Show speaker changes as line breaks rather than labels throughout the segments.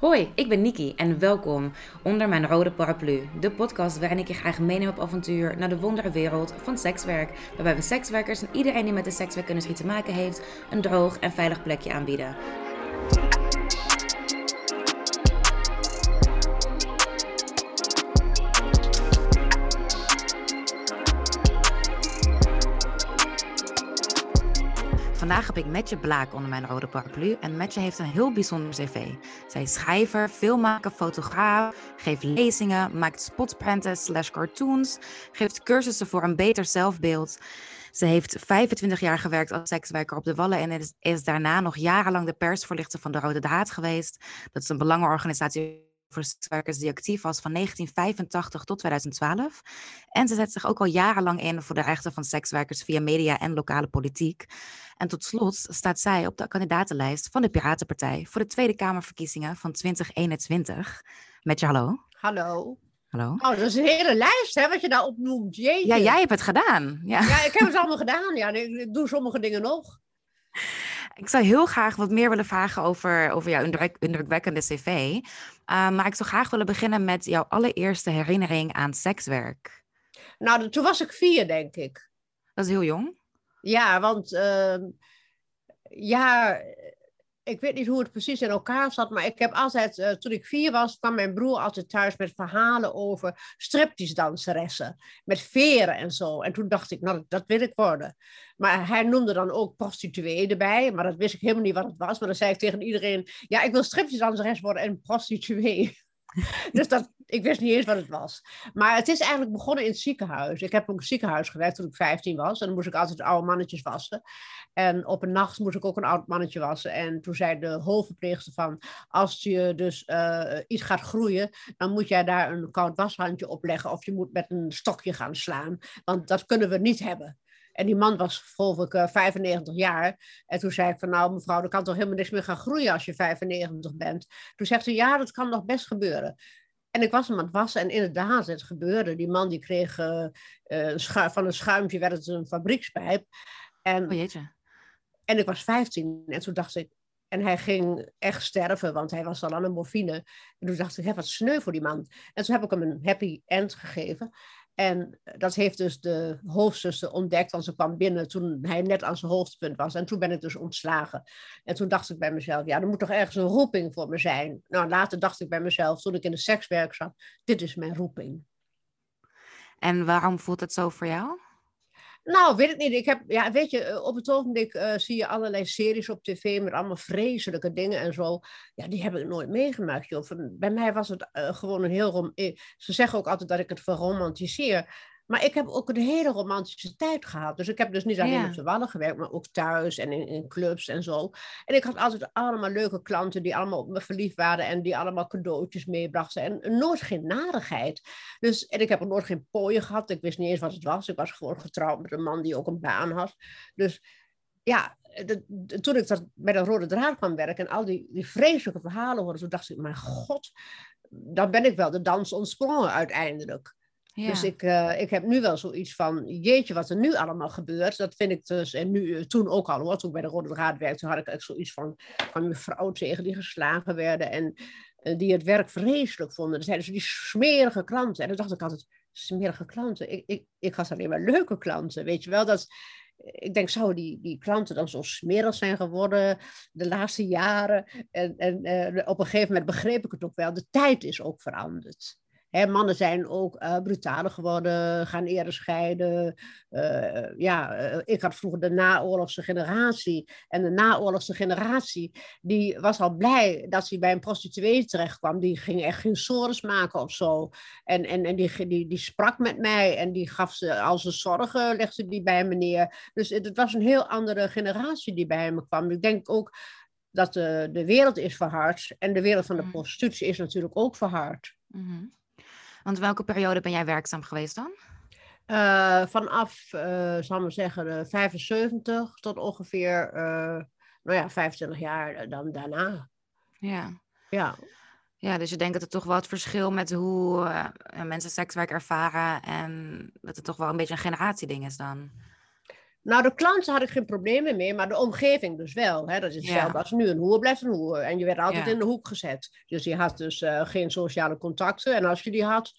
Hoi, ik ben Niki en welkom onder mijn rode paraplu. De podcast waarin ik je graag meeneem op avontuur naar de wondere wereld van sekswerk. Waarbij we sekswerkers en iedereen die met de sekswerkindustrie te maken heeft, een droog en veilig plekje aanbieden. Vandaag heb ik Metje Blaak onder mijn rode paraplu. En Metje heeft een heel bijzonder cv. Zij is schrijver, filmmaker, fotograaf, geeft lezingen, maakt spotprenten slash cartoons, geeft cursussen voor een beter zelfbeeld. Ze heeft 25 jaar gewerkt als sekswerker op de Wallen en is, is daarna nog jarenlang de persvoorlichter van de Rode Draad geweest. Dat is een belangenorganisatie voor sekswerkers die actief was van 1985 tot 2012. En ze zet zich ook al jarenlang in voor de rechten van sekswerkers via media en lokale politiek. En tot slot staat zij op de kandidatenlijst van de Piratenpartij voor de Tweede Kamerverkiezingen van 2021. Met je hallo.
Hallo.
Hallo.
Oh, dat is een hele lijst, hè, wat je daar opnoemt. Jeetje.
Ja, jij hebt het gedaan. Ja.
Ja, ik heb het allemaal gedaan. Ja, ik doe sommige dingen nog.
Ik zou heel graag wat meer willen vragen over, over jouw indruk, indrukwekkende cv. Uh, maar ik zou graag willen beginnen met jouw allereerste herinnering aan sekswerk.
Nou, toen was ik vier, denk ik.
Dat is heel jong.
Ja, want uh, ja, ik weet niet hoe het precies in elkaar zat, maar ik heb altijd, uh, toen ik vier was, kwam mijn broer altijd thuis met verhalen over striptease-danseressen, met veren en zo. En toen dacht ik, nou, dat wil ik worden. Maar hij noemde dan ook prostituee erbij, maar dat wist ik helemaal niet wat het was. Maar dan zei ik tegen iedereen, ja, ik wil striptease-danseres worden en prostituee. dus dat, ik wist niet eens wat het was. Maar het is eigenlijk begonnen in het ziekenhuis. Ik heb ook in het ziekenhuis gewerkt toen ik 15 was. En dan moest ik altijd oude mannetjes wassen. En op een nacht moest ik ook een oud mannetje wassen. En toen zei de hoofdverpleegster van... als je dus uh, iets gaat groeien... dan moet jij daar een koud washandje op leggen... of je moet met een stokje gaan slaan. Want dat kunnen we niet hebben. En die man was geloof ik uh, 95 jaar. En toen zei ik van nou mevrouw, er kan toch helemaal niks meer gaan groeien als je 95 bent. Toen zegt ze ja, dat kan nog best gebeuren. En ik was hem aan het wassen en inderdaad, het gebeurde. Die man die kreeg uh, uh, van een schuimpje werd het een fabriekspijp. En,
oh jeetje.
En ik was 15 en toen dacht ik, en hij ging echt sterven, want hij was al aan een morfine. En toen dacht ik, hé, wat sneu voor die man. En toen heb ik hem een happy end gegeven. En dat heeft dus de hoofdzuster ontdekt, want ze kwam binnen toen hij net aan zijn hoogtepunt was. En toen ben ik dus ontslagen. En toen dacht ik bij mezelf, ja, er moet toch ergens een roeping voor me zijn. Nou, later dacht ik bij mezelf, toen ik in de sekswerk zat, dit is mijn roeping.
En waarom voelt het zo voor jou?
Nou, weet ik niet. Ik heb, ja, weet je, op het ogenblik uh, zie je allerlei series op tv met allemaal vreselijke dingen en zo. Ja, die heb ik nooit meegemaakt, joh. Bij mij was het uh, gewoon een heel... Rom Ze zeggen ook altijd dat ik het verromantiseer. Maar ik heb ook een hele romantische tijd gehad. Dus ik heb dus niet alleen ja. op de Wallen gewerkt, maar ook thuis en in, in, clubs en zo. En ik had altijd allemaal leuke klanten die allemaal op me verliefd waren en die allemaal cadeautjes meebrachten. En nooit geen narigheid. Dus, en ik heb ook nooit geen pooien gehad. Ik wist niet eens wat het was. Ik was gewoon getrouwd met een man die ook een baan had. Dus ja, de, de, toen ik dat met een rode draad kwam werken en al die, die vreselijke verhalen hoorde, toen dacht ik, mijn god, dan ben ik wel de dans ontsprongen uiteindelijk. Ja. Dus ik, uh, ik heb nu wel zoiets van, jeetje, wat er nu allemaal gebeurt. Dat vind ik dus, en nu, toen ook al hoor, toen ik bij de Rode Draad werkte, toen had ik echt zoiets van, van mevrouw tegen die geslagen werden en uh, die het werk vreselijk vonden. Dat zeiden ze, die smerige klanten. En dan dacht ik altijd, smerige klanten? Ik, ik, ik had alleen maar leuke klanten, weet je wel. Dat, ik denk, zouden die, die klanten dan zo smerig zijn geworden de laatste jaren? En, en uh, op een gegeven moment begreep ik het ook wel, de tijd is ook veranderd. Hè, mannen zijn ook uh, brutaler geworden, gaan eerder scheiden. Uh, ja, uh, ik had vroeger de naoorlogse generatie. En de naoorlogse generatie, die was al blij dat ze bij een prostituee terecht kwam. Die ging echt geen sores maken of zo. En, en, en die, die, die sprak met mij en die gaf ze al zijn zorgen, legde die bij me neer. Dus het, het was een heel andere generatie die bij me kwam. Ik denk ook dat de, de wereld is verhard. En de wereld van de prostitutie is natuurlijk ook verhard.
Mm-hmm. Want welke periode ben jij werkzaam geweest dan?
Uh, vanaf, uh, zal maar zeggen, 75 tot ongeveer, nou ja, 25 jaar dan daarna.
Ja.
Ja.
Ja, dus je denkt dat er toch wel het verschil met hoe mensen sekswerk ervaren en dat het toch wel een beetje een generatieding is dan?
Nou, de klanten had ik geen problemen mee, maar de omgeving dus wel. Hè? Dat is hetzelfde
Ja.
als nu. Een hoer blijft een hoer. En je werd altijd
Ja.
in de hoek gezet. Dus je had dus eh, geen sociale contacten. En als je die had,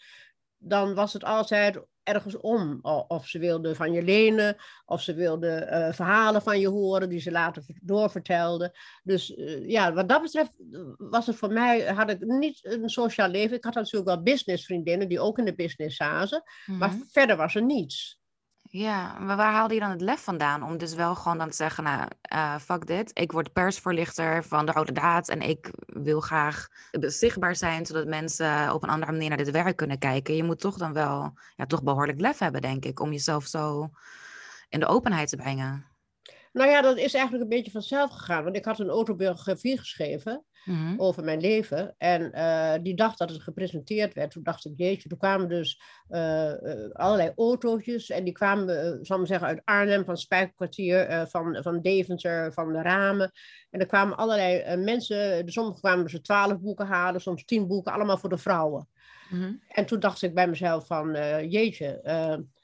dan was het altijd ergens om. Of ze wilden van je lenen, of ze wilden eh, verhalen van je horen die ze later ver- doorvertelden. Dus eh, ja, wat dat betreft was het voor mij, had ik niet een sociaal leven. Ik had natuurlijk wel businessvriendinnen die ook in de business zaten, maar
Mhm.
verder was er niets.
Ja, maar waar haalde je dan het lef vandaan om dus wel gewoon dan te zeggen, nou, eh, fuck dit, ik word persvoorlichter van de Rode Daad en ik wil graag zichtbaar zijn, zodat mensen op een andere manier naar dit werk kunnen kijken. Je moet toch dan wel, ja, toch behoorlijk lef hebben, denk ik, om jezelf zo in de openheid te brengen.
Nou ja, dat is eigenlijk een beetje vanzelf gegaan. Want ik had een autobiografie geschreven
Mhm.
over mijn leven. En eh, die dag dat het gepresenteerd werd, toen dacht ik, jeetje, toen kwamen dus eh, eh, allerlei autootjes. En die kwamen, zal ik zeggen, uit Arnhem, van Spijkerkwartier, van, van Deventer, van de Ramen. En er kwamen allerlei mensen, sommigen kwamen ze twaalf boeken halen, soms tien boeken, allemaal voor de vrouwen.
Mhm.
En toen dacht ik bij mezelf van, jeetje,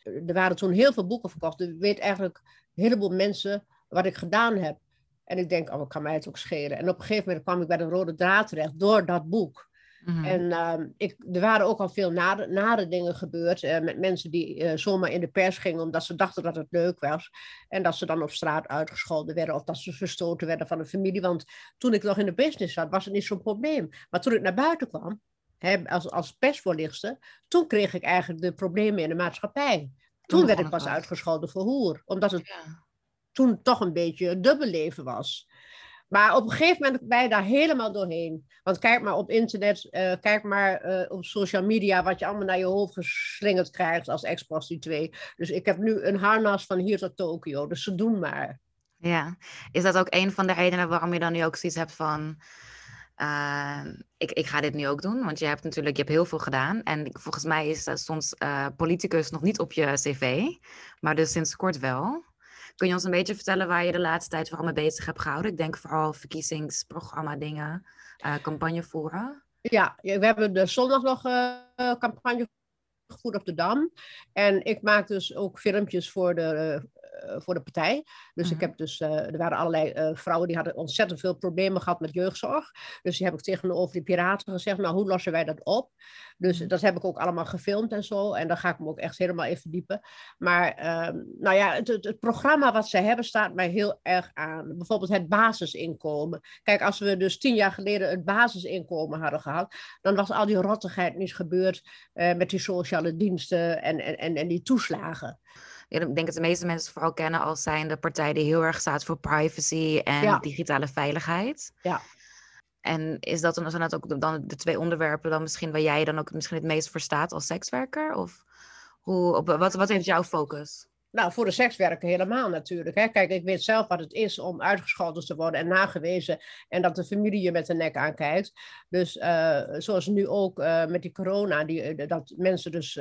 er waren toen heel veel boeken verkocht. Er weet eigenlijk een heleboel mensen wat ik gedaan heb. En ik denk, oh, ik kan mij het ook schelen. En op een gegeven moment kwam ik bij de rode draad terecht door dat boek.
Mhm.
En ehm, ik, er waren ook al veel nare, nare dingen gebeurd eh, met mensen die eh, zomaar in de pers gingen omdat ze dachten dat het leuk was. En dat ze dan op straat uitgescholden werden of dat ze verstoten werden van de familie. Want toen ik nog in de business zat, was het niet zo'n probleem. Maar toen ik naar buiten kwam, hè, als, als persvoorlichter, toen kreeg ik eigenlijk de problemen in de maatschappij. Toen, werd ik pas uitgescholden voor hoer. Omdat het
Ja.
Toen toch een beetje een dubbelleven was. Maar op een gegeven moment ben je daar helemaal doorheen. Want kijk maar op internet, eh, kijk maar eh, op social media wat je allemaal naar je hoofd geslingerd krijgt als ex-prostituee. Dus ik heb nu een harnas van hier tot Tokio, dus ze doen maar.
Ja, is dat ook een van de redenen waarom je dan nu ook zoiets hebt van, eh, ik, ik ga dit nu ook doen? Want je hebt natuurlijk, je hebt heel veel gedaan. En volgens mij is dat soms eh, politicus nog niet op je cv, maar dus sinds kort wel. Kun je ons een beetje vertellen waar je de laatste tijd vooral mee bezig hebt gehouden? Ik denk vooral verkiezingsprogramma dingen, eh, campagne voeren.
Ja, we hebben de zondag nog eh, campagne gevoerd op de Dam. En ik maak dus ook filmpjes voor de, eh, voor de partij. Dus ik
Mhm.
heb dus, eh, er waren allerlei eh, vrouwen die hadden ontzettend veel problemen gehad met jeugdzorg. Dus die heb ik tegenover die piraten gezegd, nou hoe lossen wij dat op? Dus
Mhm.
dat heb ik ook allemaal gefilmd en zo. En daar ga ik me ook echt helemaal in verdiepen. Maar ehm, nou ja, het, het, het programma wat ze hebben staat mij heel erg aan. Bijvoorbeeld het basisinkomen. Kijk, als we dus tien jaar geleden het basisinkomen hadden gehad, dan was al die rottigheid niet gebeurd eh, met die sociale diensten en, en, en, en die toeslagen.
Ik denk dat de meeste mensen vooral kennen als zijn de partij die heel erg staat voor privacy en
Ja.
digitale veiligheid.
Ja.
En is dat dan, zijn dat ook dan de twee onderwerpen dan misschien waar jij dan ook misschien het meest voor staat als sekswerker? Of hoe, op, wat, wat heeft jouw focus?
Nou, voor de sekswerker helemaal natuurlijk. Hè. Kijk, ik weet zelf wat het is om uitgescholden te worden en nagewezen. En dat de familie je met de nek aankijkt. Dus eh, zoals nu ook eh, met die corona, die, eh, dat mensen dus,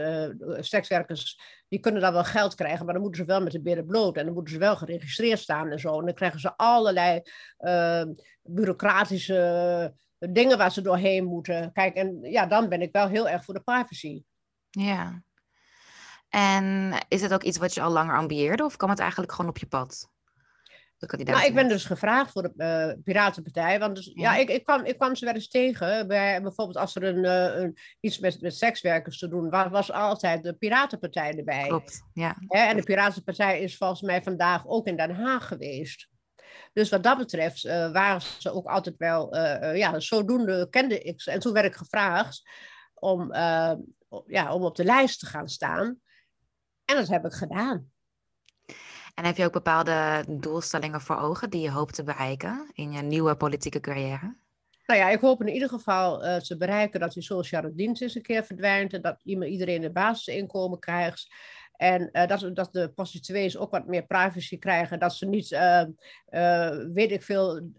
sekswerkers, die kunnen dan wel geld krijgen, maar dan moeten ze wel met de billen bloot. En dan moeten ze wel geregistreerd staan en zo. En dan krijgen ze allerlei bureaucratische dingen waar ze doorheen moeten. Kijk, en ja, dan ben ik wel heel erg voor de privacy.
Ja. En is het ook iets wat je al langer ambieerde of kwam het eigenlijk gewoon op je pad?
Nou, ik ben dus gevraagd voor de eh, Piratenpartij. Want dus, ja,
Ja.
ik, ik, kwam, ik kwam ze wel eens tegen. Bij, bijvoorbeeld als er een, eh, een, iets met, met sekswerkers te doen was, was altijd de Piratenpartij erbij.
Klopt, ja.
En de Piratenpartij is volgens mij vandaag ook in Den Haag geweest. Dus wat dat betreft eh, waren ze ook altijd wel, ja, zodoende kende ik ze. En toen werd ik gevraagd om, ja, om op de lijst te gaan staan. En dat heb ik gedaan.
En heb je ook bepaalde doelstellingen voor ogen die je hoopt te bereiken in je nieuwe politieke carrière?
Nou ja, ik hoop in ieder geval eh, te bereiken dat die sociale dienst eens een keer verdwijnt. En dat iedereen een basisinkomen krijgt. En eh, dat, dat de prostituees ook wat meer privacy krijgen. Dat ze niet, eh, weet ik veel,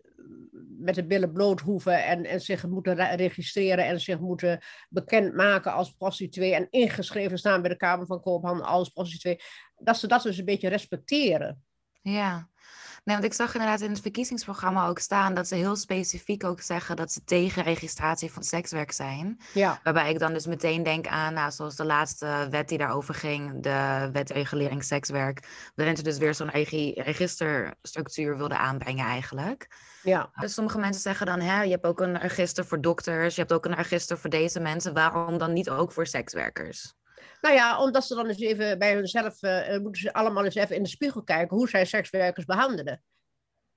met de billen bloot hoeven en, en zich moeten re- registreren en zich moeten bekendmaken als prostituee en ingeschreven staan bij de Kamer van Koophandel als prostituee. Dat ze dat dus een beetje respecteren.
Ja, Nee, want ik zag inderdaad in het verkiezingsprogramma ook staan dat ze heel specifiek ook zeggen dat ze tegen registratie van sekswerk zijn.
Ja.
Waarbij ik dan dus meteen denk aan, nou, zoals de laatste wet die daarover ging, de wetregulering sekswerk, waarin ze dus weer zo'n regi- registerstructuur wilden aanbrengen eigenlijk.
Ja.
Dus sommige mensen zeggen dan, hè, je hebt ook een register voor dokters, je hebt ook een register voor deze mensen, waarom dan niet ook voor sekswerkers?
Nou ja, omdat ze dan eens even bij hunzelf, eh, moeten ze allemaal eens even in de spiegel kijken hoe zij sekswerkers behandelen.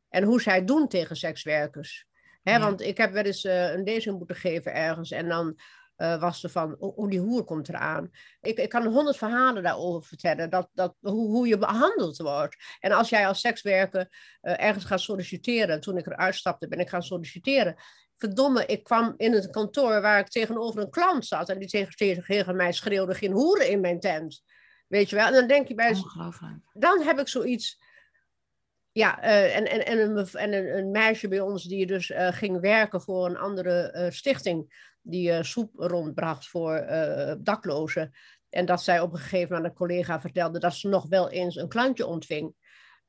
En hoe zij doen tegen sekswerkers. Hè,
Ja.
Want ik heb wel eens eh, een lezing moeten geven ergens en dan eh, was er van, hoe hoe die hoer komt eraan. Ik, ik kan honderd verhalen daarover vertellen, dat, dat, hoe, hoe je behandeld wordt. En als jij als sekswerker eh, ergens gaat solliciteren, toen ik eruit stapte, ben ik gaan solliciteren. Verdomme, ik kwam in het kantoor waar ik tegenover een klant zat en die tegen, tegen mij schreeuwde, geen hoeren in mijn tent. Weet je wel? En dan denk je bij, dan heb ik zoiets. Ja, eh, en, en, en, een, en een, een meisje bij ons die dus eh, ging werken voor een andere eh, stichting. Die soep rondbracht voor daklozen. En dat zij op een gegeven moment aan een collega vertelde dat ze nog wel eens een klantje ontving.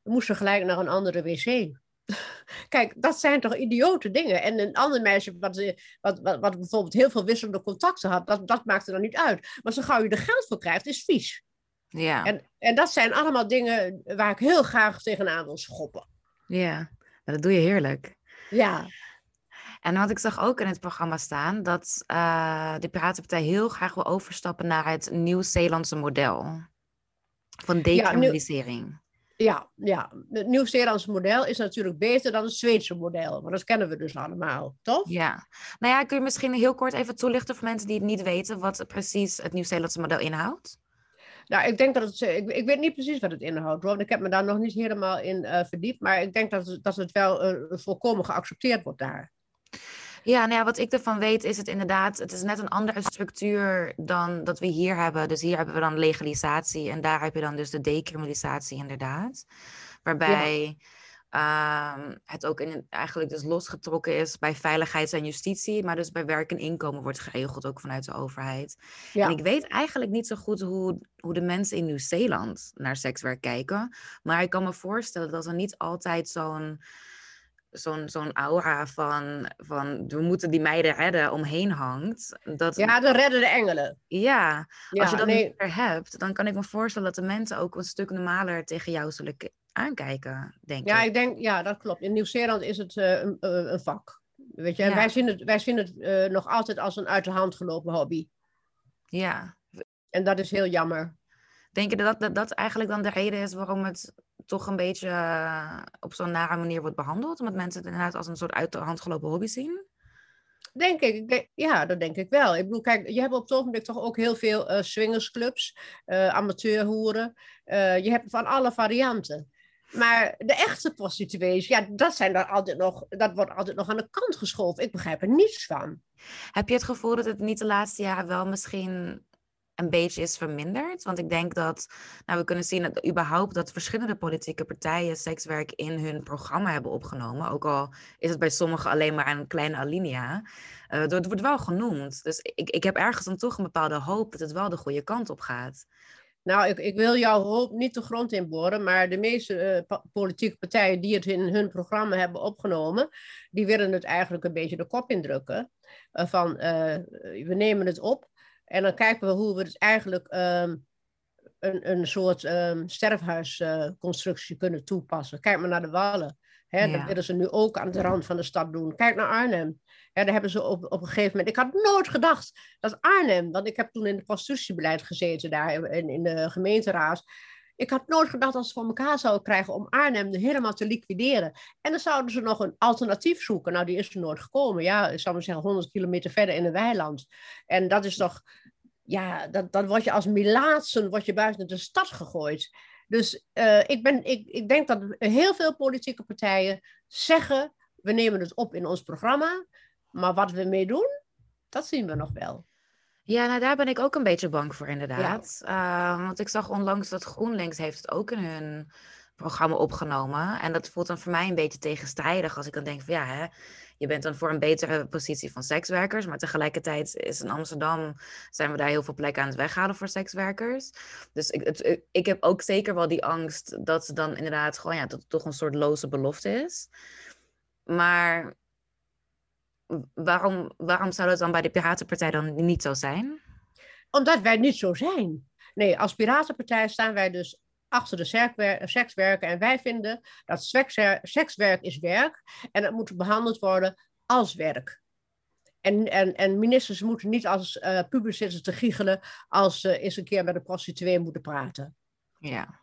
Moest ze gelijk naar een andere wc. Kijk, dat zijn toch idiote dingen. En een ander meisje wat, eh, wat, wat, wat bijvoorbeeld heel veel wisselende contacten had, dat, dat maakte dan niet uit. Maar zo gauw je er geld voor krijgt, is vies.
Ja,
En, en dat zijn allemaal dingen waar ik heel graag tegenaan wil schoppen.
ja. Maar dat doe je heerlijk.
Ja,
En wat ik zag ook in het programma staan, dat eh, de Piratenpartij heel graag wil overstappen naar het Nieuw-Zeelandse model van decriminalisering.
ja, ja. Het Nieuw-Zeelandse model is natuurlijk beter dan het Zweedse model. Maar dat kennen we dus allemaal, toch?
Ja. Nou ja, kun je misschien heel kort even toelichten voor mensen die het niet weten wat precies het Nieuw-Zeelandse model inhoudt?
Nou, ik denk dat het. Ik, ik weet niet precies wat het inhoudt, want ik heb me daar nog niet helemaal in eh, verdiept. Maar ik denk dat het, dat het wel eh, volkomen geaccepteerd wordt daar.
Ja, nou ja, wat ik ervan weet is het inderdaad, het is net een andere structuur dan dat we hier hebben. Dus hier hebben we dan legalisatie en daar heb je dan dus de decriminalisatie inderdaad. Waarbij ehm, het ook in, eigenlijk dus losgetrokken is bij veiligheid en justitie, maar dus bij werk en inkomen wordt geregeld ook vanuit de overheid.
Ja.
En ik weet eigenlijk niet zo goed hoe, hoe de mensen in Nieuw-Zeeland naar sekswerk kijken, maar ik kan me voorstellen dat er niet altijd zo'n zo'n zo'n aura van, van we moeten die meiden redden omheen hangt. Dat, ja,
Ja, de redden de engelen.
als
Ja,
je dat
nee,
niet meer hebt, dan kan ik me voorstellen dat de mensen ook een stuk normaler tegen jou zullen aankijken, denk
ja,
ik.
ik denk, ja, dat klopt. In Nieuw-Zeeland is het eh, een, eh, een vak. Weet je, en
Ja.
wij zien het, wij zien het eh, nog altijd als een uit de hand gelopen hobby.
Ja.
En dat is heel jammer.
Denk je dat, dat dat eigenlijk dan de reden is waarom het toch een beetje eh, op zo'n nare manier wordt behandeld? Omdat mensen het inderdaad als een soort uit de hand gelopen hobby zien?
Denk ik. ja, dat denk ik wel. Ik bedoel, kijk, je hebt op het ogenblik toch ook heel veel eh swingersclubs, eh amateurhoeren. Je hebt van alle varianten. Maar de echte prostituees, ja, dat, zijn dan altijd nog, dat wordt altijd nog aan de kant geschoven. Ik begrijp er niets van.
Heb je het gevoel dat het niet de laatste jaren wel misschien een beetje is verminderd? Want ik denk dat, nou, we kunnen zien dat überhaupt dat verschillende politieke partijen sekswerk in hun programma hebben opgenomen. Ook al is het bij sommigen alleen maar een kleine alinea. Eh, het wordt wel genoemd. Dus ik, ik heb ergens dan toch een bepaalde hoop dat het wel de goede kant op gaat.
Nou, ik, ik wil jouw hoop niet de grond inboren, maar de meeste eh, politieke partijen die het in hun programma hebben opgenomen, die willen het eigenlijk een beetje de kop indrukken. Eh, van, we nemen het op en dan kijken we hoe we het eigenlijk ehm, een, een soort ehm sterfhuisconstructie kunnen toepassen. Kijk maar naar de Wallen. Hè,
Ja.
Dat willen ze nu ook aan de rand van de stad doen. Kijk naar Arnhem. Hè, daar hebben ze op, op een gegeven moment... Ik had nooit gedacht dat Arnhem... Want ik heb toen in het prostitutiebeleid gezeten daar in, in de gemeenteraad. Ik had nooit gedacht dat ze voor elkaar zouden krijgen om Arnhem helemaal te liquideren. En dan zouden ze nog een alternatief zoeken. Nou, die is er nooit gekomen. Ja, ik zou maar zeggen 100 kilometer verder in een weiland. En dat is toch... Ja, dat, dan word je als Milaatsen je buiten de stad gegooid. Dus eh, ik, ben, ik, ik denk dat heel veel politieke partijen zeggen... we nemen het op in ons programma... maar wat we mee doen, dat zien we nog wel.
Ja, nou daar ben ik ook een beetje bang voor inderdaad. Eh, want ik zag onlangs dat GroenLinks heeft het ook in hun programma opgenomen. En dat voelt dan voor mij een beetje tegenstrijdig als ik dan denk van ja, hè, je bent dan voor een betere positie van sekswerkers, maar tegelijkertijd is in Amsterdam zijn we daar heel veel plekken aan het weghalen voor sekswerkers. Dus ik, het, ik heb ook zeker wel die angst dat ze dan inderdaad gewoon ja, dat het toch een soort loze belofte is. Maar waarom, waarom zou dat dan bij de Piratenpartij dan niet zo zijn?
Omdat wij niet zo zijn. Nee, als Piratenpartij staan wij dus achter de sekswerken. En wij vinden dat sekswerk is werk en het moet behandeld worden als werk. En, en, en ministers moeten niet als uh, pubers zitten te giechelen als ze eens een keer met een prostituee moeten praten.
Ja.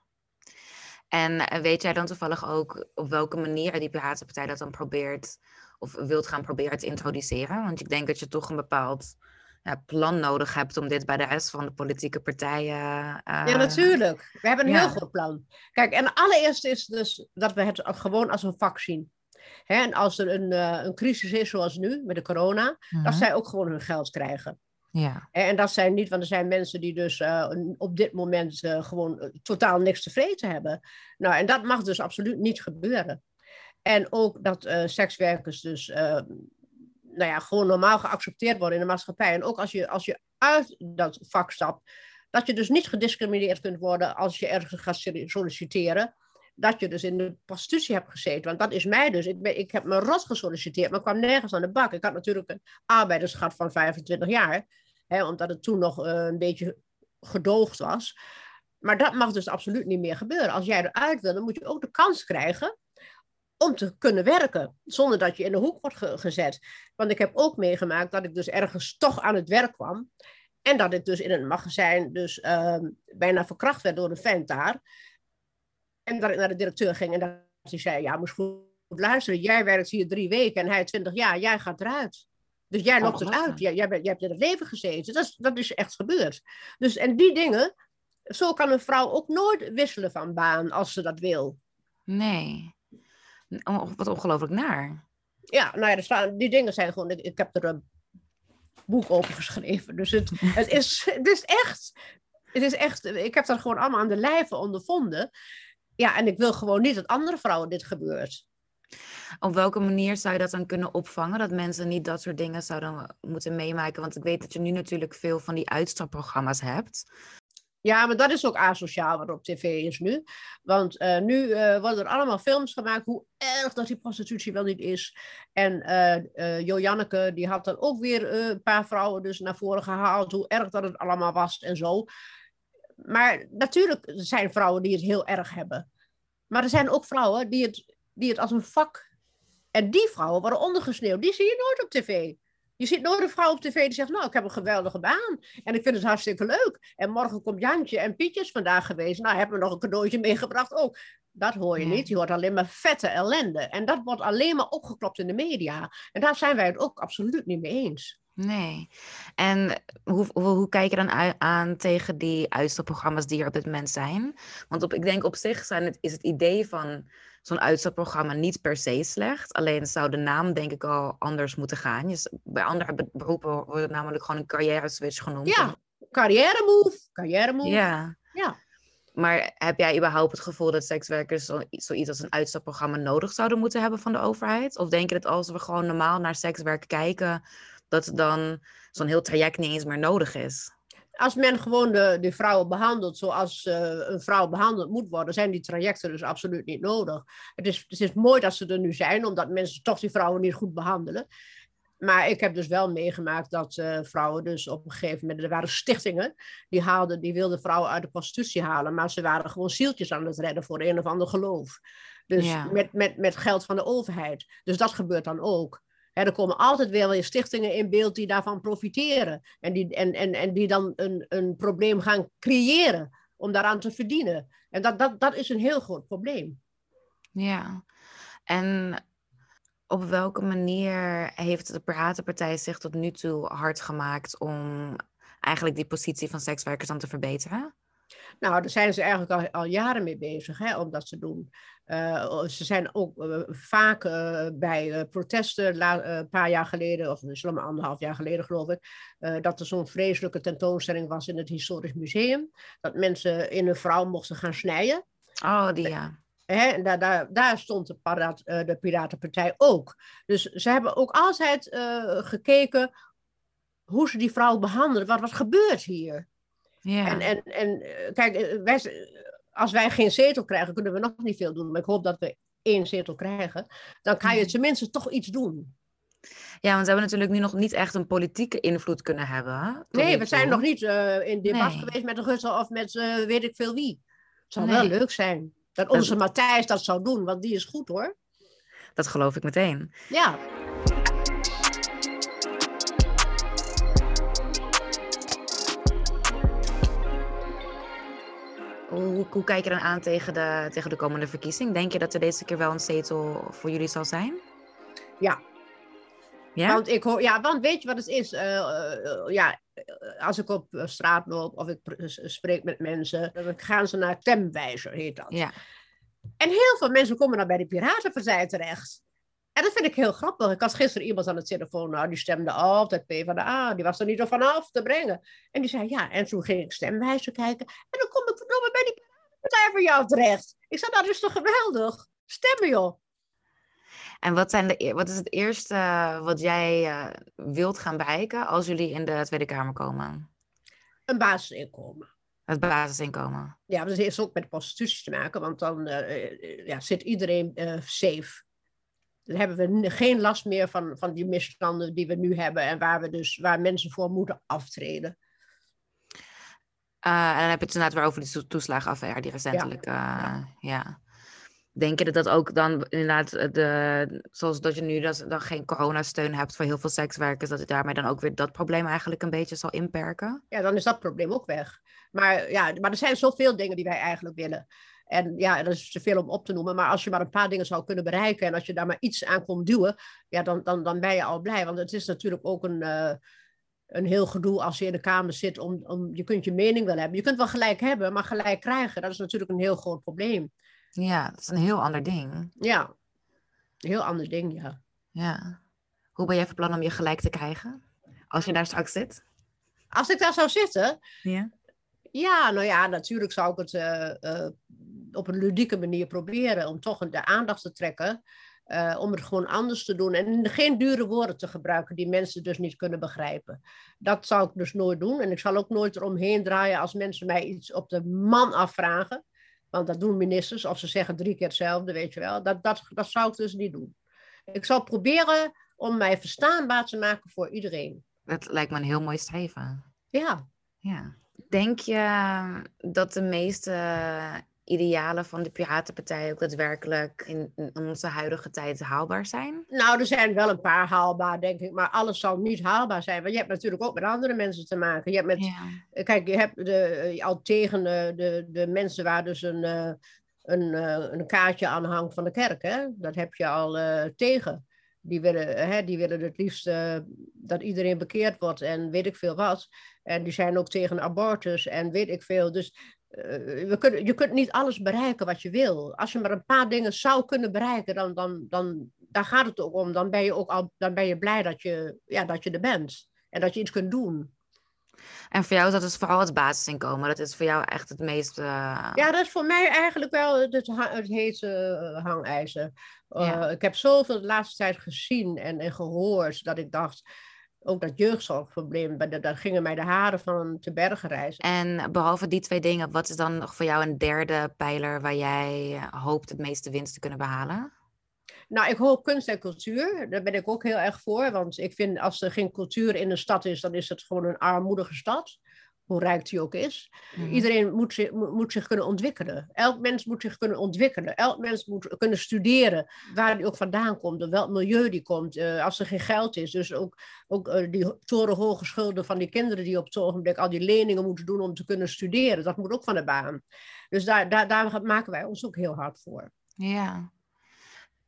En eh, weet jij dan toevallig ook op welke manier die Piratenpartij dat dan probeert of wilt gaan proberen te introduceren? Want ik denk dat je toch een bepaald ja, plan nodig hebt om dit bij de rest van de politieke partijen.
Uh, ja, natuurlijk. We hebben een heel goed plan. Kijk, en allereerst is dus dat we het gewoon als een vak zien. Hè, en als er een, uh, een crisis is zoals nu met de corona, dat mhm. zij ook gewoon hun geld krijgen. Ja. En dat zijn niet, want er zijn mensen die dus uh, op dit moment gewoon totaal niks te vreten hebben. Nou, en dat mag dus absoluut niet gebeuren. En ook dat sekswerkers dus nou ja, gewoon normaal geaccepteerd worden in de maatschappij. En ook als je, als je uit dat vak stapt, dat je dus niet gediscrimineerd kunt worden als je ergens gaat solliciteren. Dat je dus in de prostitutie hebt gezeten. Want dat is mij dus. Ik, ben, ik heb me rot gesolliciteerd, maar kwam nergens aan de bak. Ik had natuurlijk een arbeidersgat van 25 jaar. Hè, omdat het toen nog uh, een beetje gedoogd was. Maar dat mag dus absoluut niet meer gebeuren. Als jij eruit wil, dan moet je ook de kans krijgen om te kunnen werken, zonder dat je in de hoek wordt gezet. Want ik heb ook meegemaakt dat ik dus ergens toch aan het werk kwam. En dat ik dus in een magazijn dus uh, bijna verkracht werd door een vent daar. En dat ik naar de directeur ging en dat hij zei, ja, moest goed luisteren. Jij werkt hier drie weken en hij twintig jaar, jij gaat eruit. Dus jij loopt het uit. Jij, jij, jij hebt in het leven gezeten. Dat is, dat is echt gebeurd. Dus en die dingen, zo kan een vrouw ook nooit wisselen van baan als ze dat wil.
Nee. Wat ongelooflijk naar.
Ja, nou ja, staan, die dingen zijn gewoon. Ik, ik, heb er een boek over geschreven. Dus het, het, is, het is echt. Het is echt. Ik heb dat gewoon allemaal aan de lijve ondervonden. Ja, en ik wil gewoon niet dat andere vrouwen dit gebeurt.
Op welke manier zou je dat dan kunnen opvangen? Dat mensen niet dat soort dingen zouden moeten meemaken? Want ik weet dat je nu natuurlijk veel van die uitstapprogramma's hebt.
Ja, maar dat is ook asociaal wat op tv is nu. Want uh, nu uh, worden er allemaal films gemaakt hoe erg dat die prostitutie wel niet is. En uh, Jo Janneke, die had dan ook weer een paar vrouwen dus naar voren gehaald. Hoe erg dat het allemaal was en zo. Maar natuurlijk zijn vrouwen die het heel erg hebben. Maar er zijn ook vrouwen die het, die het als een vak... En die vrouwen worden ondergesneeuwd. Die zie je nooit op tv. Je ziet nooit een vrouw op tv die zegt, nou, ik heb een geweldige baan. En ik vind het hartstikke leuk. En morgen komt Jantje en Pietjes vandaag geweest. Nou, hebben we nog een cadeautje meegebracht ook. Dat hoor je niet. Je hoort alleen maar vette ellende. En dat wordt alleen maar opgeklopt in de media. En daar zijn wij het ook absoluut niet mee eens.
Nee. En hoe, hoe, hoe kijk je dan aan tegen die uitstapprogramma's die er op dit moment zijn? Want op, ik denk op zich zijn het, is het idee van zo'n uitstapprogramma niet per se slecht. Alleen zou de naam denk ik al anders moeten gaan. Dus bij andere beroepen wordt het namelijk gewoon een carrière switch genoemd.
Ja, carrière move, carrière move.
Ja.
ja.
Maar heb jij überhaupt het gevoel dat sekswerkers zoiets als een uitstapprogramma nodig zouden moeten hebben van de overheid? Of denk je dat als we gewoon normaal naar sekswerk kijken, dat dan zo'n heel traject niet eens meer nodig is?
als men gewoon de, de vrouwen behandelt zoals uh, een vrouw behandeld moet worden, zijn die trajecten dus absoluut niet nodig. Het is, het is mooi dat ze er nu zijn, omdat mensen toch die vrouwen niet goed behandelen. Maar ik heb dus wel meegemaakt dat uh, vrouwen dus op een gegeven moment... Er waren stichtingen die, haalden, die wilden vrouwen uit de prostitutie halen... maar ze waren gewoon zieltjes aan het redden voor een of ander geloof. Dus met, met, met geld van de overheid. Dus dat gebeurt dan ook er komen altijd weer, weer stichtingen in beeld die daarvan profiteren. En die, en, en, en die dan een, een probleem gaan creëren om daaraan te verdienen. En dat, dat, dat is een heel groot probleem.
Ja, en op welke manier heeft de Piratenpartij zich tot nu toe hard gemaakt om eigenlijk die positie van sekswerkers dan te verbeteren?
Nou, daar zijn ze eigenlijk al, al jaren mee bezig hè, om dat te doen. Uh, ze zijn ook uh, vaak uh, bij protesten, een paar jaar geleden, of misschien maar anderhalf jaar geleden geloof ik, dat er zo'n vreselijke tentoonstelling was in het Historisch Museum. Dat mensen in een vrouw mochten gaan snijden.
Oh, die ja.
Hè, daar, daar, daar stond de, paraat, de Piratenpartij ook. Dus ze hebben ook altijd gekeken hoe ze die vrouw behandelen. Wat, wat gebeurt hier? Ja. En, en, en kijk, wij, als wij geen zetel krijgen, kunnen we nog niet veel doen. Maar ik hoop dat we één zetel krijgen. Dan kan je mhm. tenminste toch iets doen.
Ja, want we hebben natuurlijk nu nog niet echt een politieke invloed kunnen hebben.
Nee, we zijn nog niet uh, in debat geweest met de Russen of met uh, weet ik veel wie. Het zou wel leuk zijn dat onze dat... Matthijs dat zou doen, want die is goed hoor.
Dat geloof ik meteen.
Ja.
Hoe, hoe, kijk je dan aan tegen de, tegen de komende verkiezing? Denk je dat er deze keer wel een zetel voor jullie zal zijn?
Ja, ja? Want, ik hoor, ja, want weet je wat het is? Uh, uh, ja, als ik op straat loop of ik spreek met mensen, dan gaan ze naar stemwijzer, heet dat. Ja. En heel veel mensen komen dan bij de Piratenpartij terecht. En dat vind ik heel grappig. Ik had gisteren iemand aan de telefoon, nou, die stemde altijd P van de A, die was er niet op vanaf te brengen. En die zei, ja, en toen ging ik stemwijzer kijken. En dan kom ik verdomme bij die Piratenpartij voor jou terecht. Ik zei, nou, dat is toch geweldig? Stemmen, joh.
En wat, zijn de, e-, wat is het eerste wat jij uh, wilt gaan bereiken als jullie in de Tweede Kamer komen?
Een basisinkomen.
Het basisinkomen.
Ja, dat heeft ook met de prostitutie te maken, want dan uh, ja, zit iedereen uh, safe. Dan hebben we geen last meer van, van die misstanden die we nu hebben en waar, we dus, waar mensen voor moeten aftreden.
en dan heb je het inderdaad weer over die toeslagenaffaire die recentelijk. ja. ja. Denk je dat dat ook dan inderdaad, eh, de, zoals dat je nu dat, dan geen coronasteun hebt voor heel veel sekswerkers, dat het daarmee dan ook weer dat probleem eigenlijk een beetje zal inperken?
Ja, dan is dat probleem ook weg. Maar, ja, maar er zijn zoveel dingen die wij eigenlijk willen. En ja, dat is te veel om op te noemen. Maar als je maar een paar dingen zou kunnen bereiken en als je daar maar iets aan komt duwen, ja, dan, dan, dan ben je al blij. Want het is natuurlijk ook een, uh, een heel gedoe als je in de Kamer zit. Om, om, je kunt je mening wel hebben. Je kunt wel gelijk hebben, maar gelijk krijgen, dat is natuurlijk een heel groot probleem.
Ja, dat is een heel ander ding.
Ja, een heel ander ding, ja.
Ja. Hoe ben jij van plan om je gelijk te krijgen? Als je daar straks zit?
Als ik daar zou zitten? Ja. Ja, nou ja, natuurlijk zou ik het uh, uh, op een ludieke manier proberen om toch de aandacht te trekken. Uh, om het gewoon anders te doen en geen dure woorden te gebruiken die mensen dus niet kunnen begrijpen. Dat zou ik dus nooit doen en ik zal ook nooit eromheen draaien als mensen mij iets op de man afvragen. Want dat doen ministers, of ze zeggen drie keer hetzelfde, weet je wel. Dat, dat, dat zou ik dus niet doen. Ik zal proberen om mij verstaanbaar te maken voor iedereen.
Dat lijkt me een heel mooi streven.
Ja.
ja. Denk je dat de meeste idealen van de Piratenpartij ook daadwerkelijk in, in, onze huidige tijd haalbaar zijn?
Nou, er zijn wel een paar haalbaar, denk ik, maar alles zal niet haalbaar zijn. Want je hebt natuurlijk ook met andere mensen te maken. Je hebt met, Kijk, je hebt de, eh, al tegen de, de, de mensen waar dus een, eh, een, eh, een kaartje aan hangt van de kerk. Hè? Dat heb je al tegen. Die willen, hè, die willen het liefst dat iedereen bekeerd wordt en weet ik veel wat. En die zijn ook tegen abortus en weet ik veel. Dus we kunnen, je kunt niet alles bereiken wat je wil. Als je maar een paar dingen zou kunnen bereiken, dan, dan, dan daar gaat het ook om. Dan ben je ook al, dan ben je blij dat je, ja, dat je er bent en dat je iets kunt doen.
En voor jou is dat dus vooral het basisinkomen. Dat is voor jou echt het meest. Uh...
Ja, dat is voor mij eigenlijk wel het, het hete uh, hangijzer. Uh, Ik heb zoveel de laatste tijd gezien en, en gehoord dat ik dacht ook dat jeugdzorgprobleem, daar gingen mij de haren van te bergen reizen.
En behalve die twee dingen, wat is dan nog voor jou een derde pijler waar jij hoopt het meeste winst te kunnen behalen?
Nou, ik hoop kunst en cultuur. Daar ben ik ook heel erg voor. Want ik vind als er geen cultuur in een stad is, dan is het gewoon een armoedige stad hoe rijk die ook is. Mhm. Iedereen moet zich, moet zich kunnen ontwikkelen. Elk mens moet zich kunnen ontwikkelen. Elk mens moet kunnen studeren waar die ook vandaan komt, in welk milieu die komt, uh, als er geen geld is. Dus ook, ook uh, die torenhoge schulden van die kinderen die op het ogenblik al die leningen moeten doen om te kunnen studeren, dat moet ook van de baan. Dus daar, daar, daar maken wij ons ook heel hard voor.
Ja,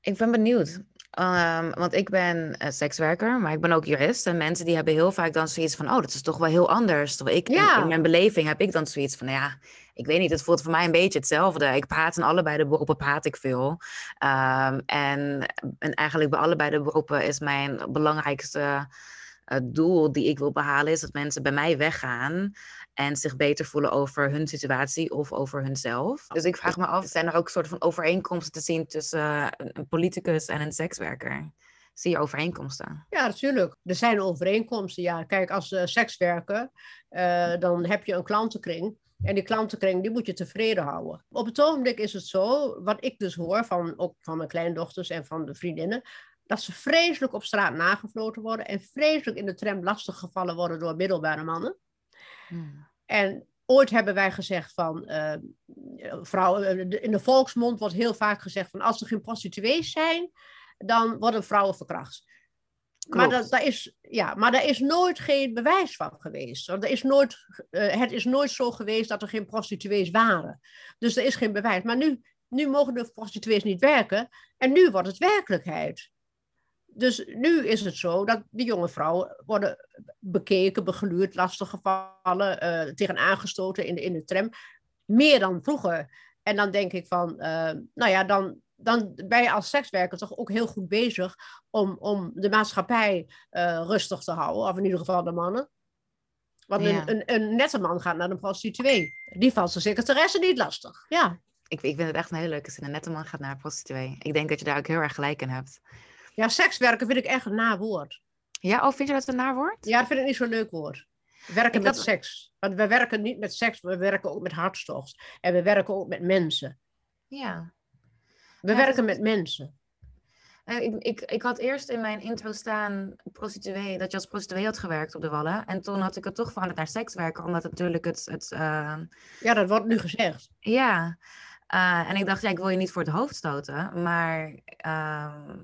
ik ben benieuwd. Um, want ik ben uh, sekswerker, maar ik ben ook jurist. En mensen die hebben heel vaak dan zoiets van, oh, dat is toch wel heel anders. Terwijl ik, ja. in, mijn beleving heb ik dan zoiets van, ja, ik weet niet, het voelt voor mij een beetje hetzelfde. Ik praat in allebei de beroepen, praat ik veel. Um, en, en eigenlijk bij allebei de beroepen is mijn belangrijkste het doel die ik wil behalen is dat mensen bij mij weggaan en zich beter voelen over hun situatie of over hunzelf. Dus ik vraag me af, zijn er ook soort van overeenkomsten te zien tussen een politicus en een sekswerker? Zie je overeenkomsten?
Ja, natuurlijk. Er zijn overeenkomsten. Ja, kijk, als uh, sekswerker, uh, dan heb je een klantenkring. En die klantenkring, die moet je tevreden houden. Op het ogenblik is het zo, wat ik dus hoor, van, ook van mijn kleindochters en van de vriendinnen, dat ze vreselijk op straat nagefloten worden en vreselijk in de tram lastiggevallen worden door middelbare mannen. Hmm. En ooit hebben wij gezegd van, uh, vrouwen, in de volksmond wordt heel vaak gezegd van, als er geen prostituees zijn, dan worden vrouwen verkracht. Maar, dat, dat is, ja, maar daar is nooit geen bewijs van geweest. Er is nooit, uh, het is nooit zo geweest dat er geen prostituees waren. Dus er is geen bewijs. Maar nu, nu mogen de prostituees niet werken en nu wordt het werkelijkheid. Dus nu is het zo dat die jonge vrouwen worden bekeken, begluurd, lastiggevallen, uh, tegen aangestoten in de, in de tram. Meer dan vroeger. En dan denk ik van, uh, nou ja, dan, dan ben je als sekswerker toch ook heel goed bezig om, om de maatschappij uh, rustig te houden. Of in ieder geval de mannen. Want een, een, een, nette man gaat naar een prostituee. Die valt zijn secretaresse niet lastig. Ja.
Ik, ik vind het echt een hele leuke zin. Een nette man gaat naar een prostituee. Ik denk dat je daar ook heel erg gelijk in hebt.
Ja, sekswerken vind ik echt een nawoord.
Ja, of oh, vind je dat een nawoord?
Ja, dat vind ik niet zo'n leuk woord. Werken met seks. Want we werken niet met seks, we werken ook met hartstocht. En we werken ook met mensen.
Ja.
We werken met mensen.
Uh, ik, ik, ik had eerst in mijn intro staan prostituee, dat je als prostituee had gewerkt op de Wallen. En toen had ik het toch veranderd naar sekswerker, omdat het natuurlijk het... het uh...
Ja, dat wordt nu gezegd.
Ja. Uh, en ik dacht, ja, ik wil je niet voor het hoofd stoten. Maar ehm,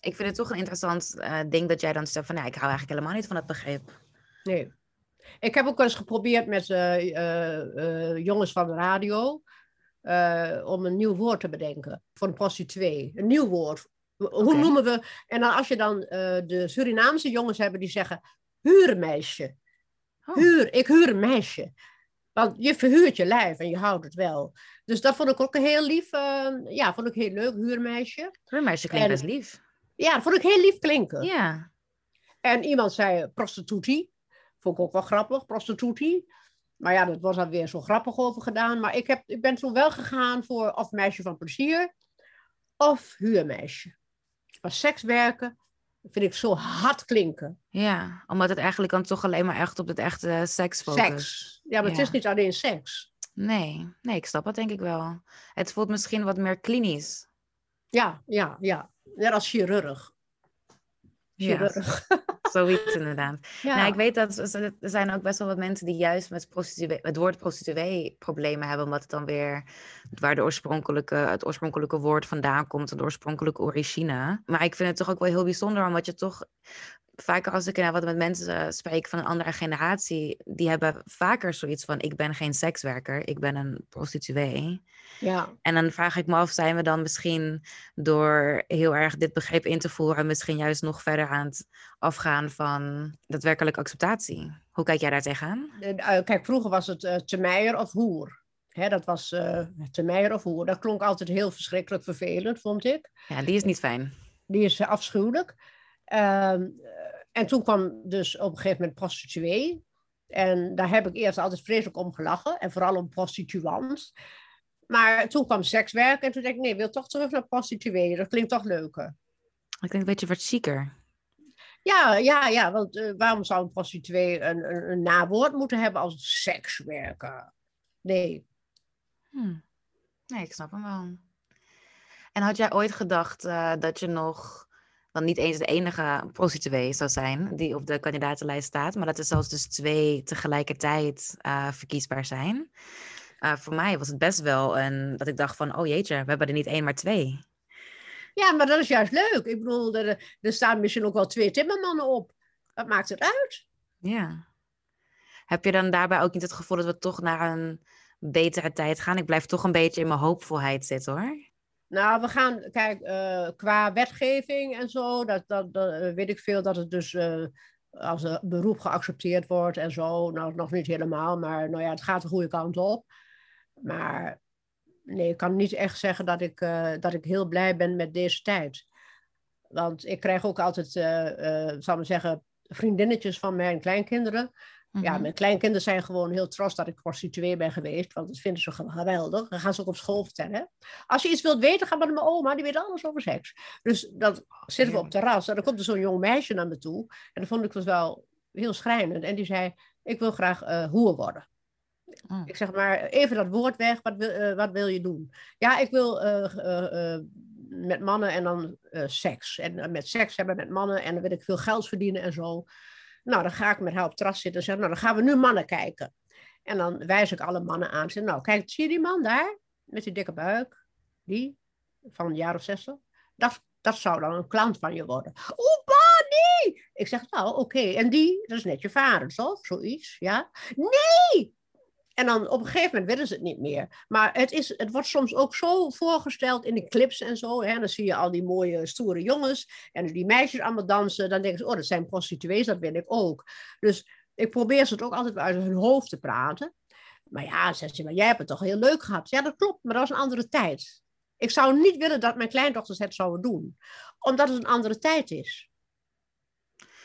ik vind het toch een interessant ding dat jij dan zegt van, ja, ik hou eigenlijk helemaal niet van het begrip.
Nee. Ik heb ook eens geprobeerd met jongens van de radio. Om een nieuw woord te bedenken voor een prostituee. Een nieuw woord. Hoe noemen we... En dan als je dan de Surinaamse jongens hebben die zeggen... huurmeisje. Oh. Huur, ik huur een meisje. Want je verhuurt je lijf en je houdt het wel. Dus dat vond ik ook een heel lief... Ja, vond ik heel leuk, huurmeisje.
Huurmeisje klinkt en, best lief.
Ja, dat vond ik heel lief klinken.
Ja.
En iemand zei prostitutie. Vond ik ook wel grappig, prostitutie. Maar ja, dat was dan weer zo grappig over gedaan. Maar ik, heb, ik ben toen wel gegaan voor of meisje van plezier of huurmeisje. Maar sekswerken vind ik zo hard klinken.
Ja, omdat het eigenlijk dan toch alleen maar echt op het echte seks focust.
Seks. Ja, maar het is niet alleen seks.
Nee, nee, ik snap dat denk ik wel. Het voelt misschien wat meer klinisch.
Ja, ja, ja. Net als chirurg.
Chirurg. Ja. Zoiets inderdaad. Ja. Nou, ik weet dat er zijn ook best wel wat mensen die juist met prostituee, het woord prostituee problemen hebben, omdat het dan weer waar de oorspronkelijke, het oorspronkelijke woord vandaan komt, de oorspronkelijke origine. Maar ik vind het toch ook wel heel bijzonder, omdat je toch vaker als ik nou wat met mensen spreek van een andere generatie, die hebben vaker zoiets van: ik ben geen sekswerker, ik ben een prostituee.
Ja.
En dan vraag ik me af, zijn we dan misschien door heel erg dit begrip in te voeren, misschien juist nog verder aan het afgaan van daadwerkelijke acceptatie? Hoe kijk jij daar tegenaan?
Eh, kijk, vroeger was het uh, te meijer of hoer. Hè, dat was uh, te meijer of hoer. Dat klonk altijd heel verschrikkelijk vervelend, vond ik.
Ja, die is niet fijn.
Die is afschuwelijk. Ehm, en toen kwam dus op een gegeven moment prostituee. En daar heb ik eerst altijd vreselijk om gelachen. En vooral om prostituant. Maar toen kwam sekswerk. En toen dacht ik, nee, ik wil toch terug naar prostituee. Dat klinkt toch leuker.
Ik denk een beetje wat zieker.
Ja, ja, ja. Want uh, waarom zou een prostituee een, een, een, nawoord moeten hebben als sekswerker? Nee.
Hm. Nee, ik snap hem wel. En had jij ooit gedacht uh, dat je nog dan niet eens de enige prostituee zou zijn die op de kandidatenlijst staat, maar dat er zelfs dus twee tegelijkertijd uh, verkiesbaar zijn. Voor mij was het best wel een, dat ik dacht van, oh jeetje, we hebben er niet één, maar twee.
Ja, maar dat is juist leuk. Ik bedoel, er, er staan misschien ook wel twee timmermannen op. Wat maakt het uit?
Ja. Heb je dan daarbij ook niet het gevoel dat we toch naar een betere tijd gaan? Ik blijf toch een beetje in mijn hoopvolheid zitten hoor.
Nou, we gaan, kijk, uh, qua wetgeving en zo, dat, dat, dat, eh, weet ik veel dat het dus uh, als een beroep geaccepteerd wordt en zo. Nou, nog niet helemaal, maar nou ja, het gaat de goede kant op. Maar nee, ik kan niet echt zeggen dat ik, uh, dat ik heel blij ben met deze tijd. Want ik krijg ook altijd, uh, zal maar zeggen, vriendinnetjes van mijn kleinkinderen. Ja,
Mhm.
mijn kleinkinderen zijn gewoon heel trots dat ik prostituee ben geweest. Want dat vinden ze geweldig. Dan gaan ze ook op school vertellen. Als je iets wilt weten, ga maar naar mijn oma. Die weet alles over seks. Dus dan zitten we op het terras. En dan komt er zo'n jong meisje naar me toe. En dan vond ik het wel heel schrijnend. En die zei, ik wil graag eh hoer worden.
Oh.
Ik zeg maar, even dat woord weg. Wat wil, eh, wat wil je doen? Ja, ik wil eh, eh, met mannen en dan seks. En met seks hebben met mannen. En dan wil ik veel geld verdienen en zo. Nou, dan ga ik met haar op het zitten en zeg, nou, dan gaan we nu mannen kijken. En dan wijs ik alle mannen aan. Zeg, nou, kijk, zie je die man daar? Met die dikke buik? Die? Van een jaar of zestig? Dat, dat zou dan een klant van je worden. Oeh, pa, nee! Ik zeg, nou, oké. En die? Dat is net je vader, toch? Zoiets, ja? Nee! En dan op een gegeven moment willen ze het niet meer. Maar het, is, het wordt soms ook zo voorgesteld in de clips en zo. Hè? Dan zie je al die mooie, stoere jongens. En die meisjes allemaal dansen. Dan denken ze, oh, dat zijn prostituees, dat wil ik ook. Dus ik probeer ze het ook altijd uit hun hoofd te praten. Maar ja, zegt ze, maar jij hebt het toch heel leuk gehad. Ja, dat klopt, maar dat was een andere tijd. Ik zou niet willen dat mijn kleindochters het zouden doen. Omdat het een andere tijd is.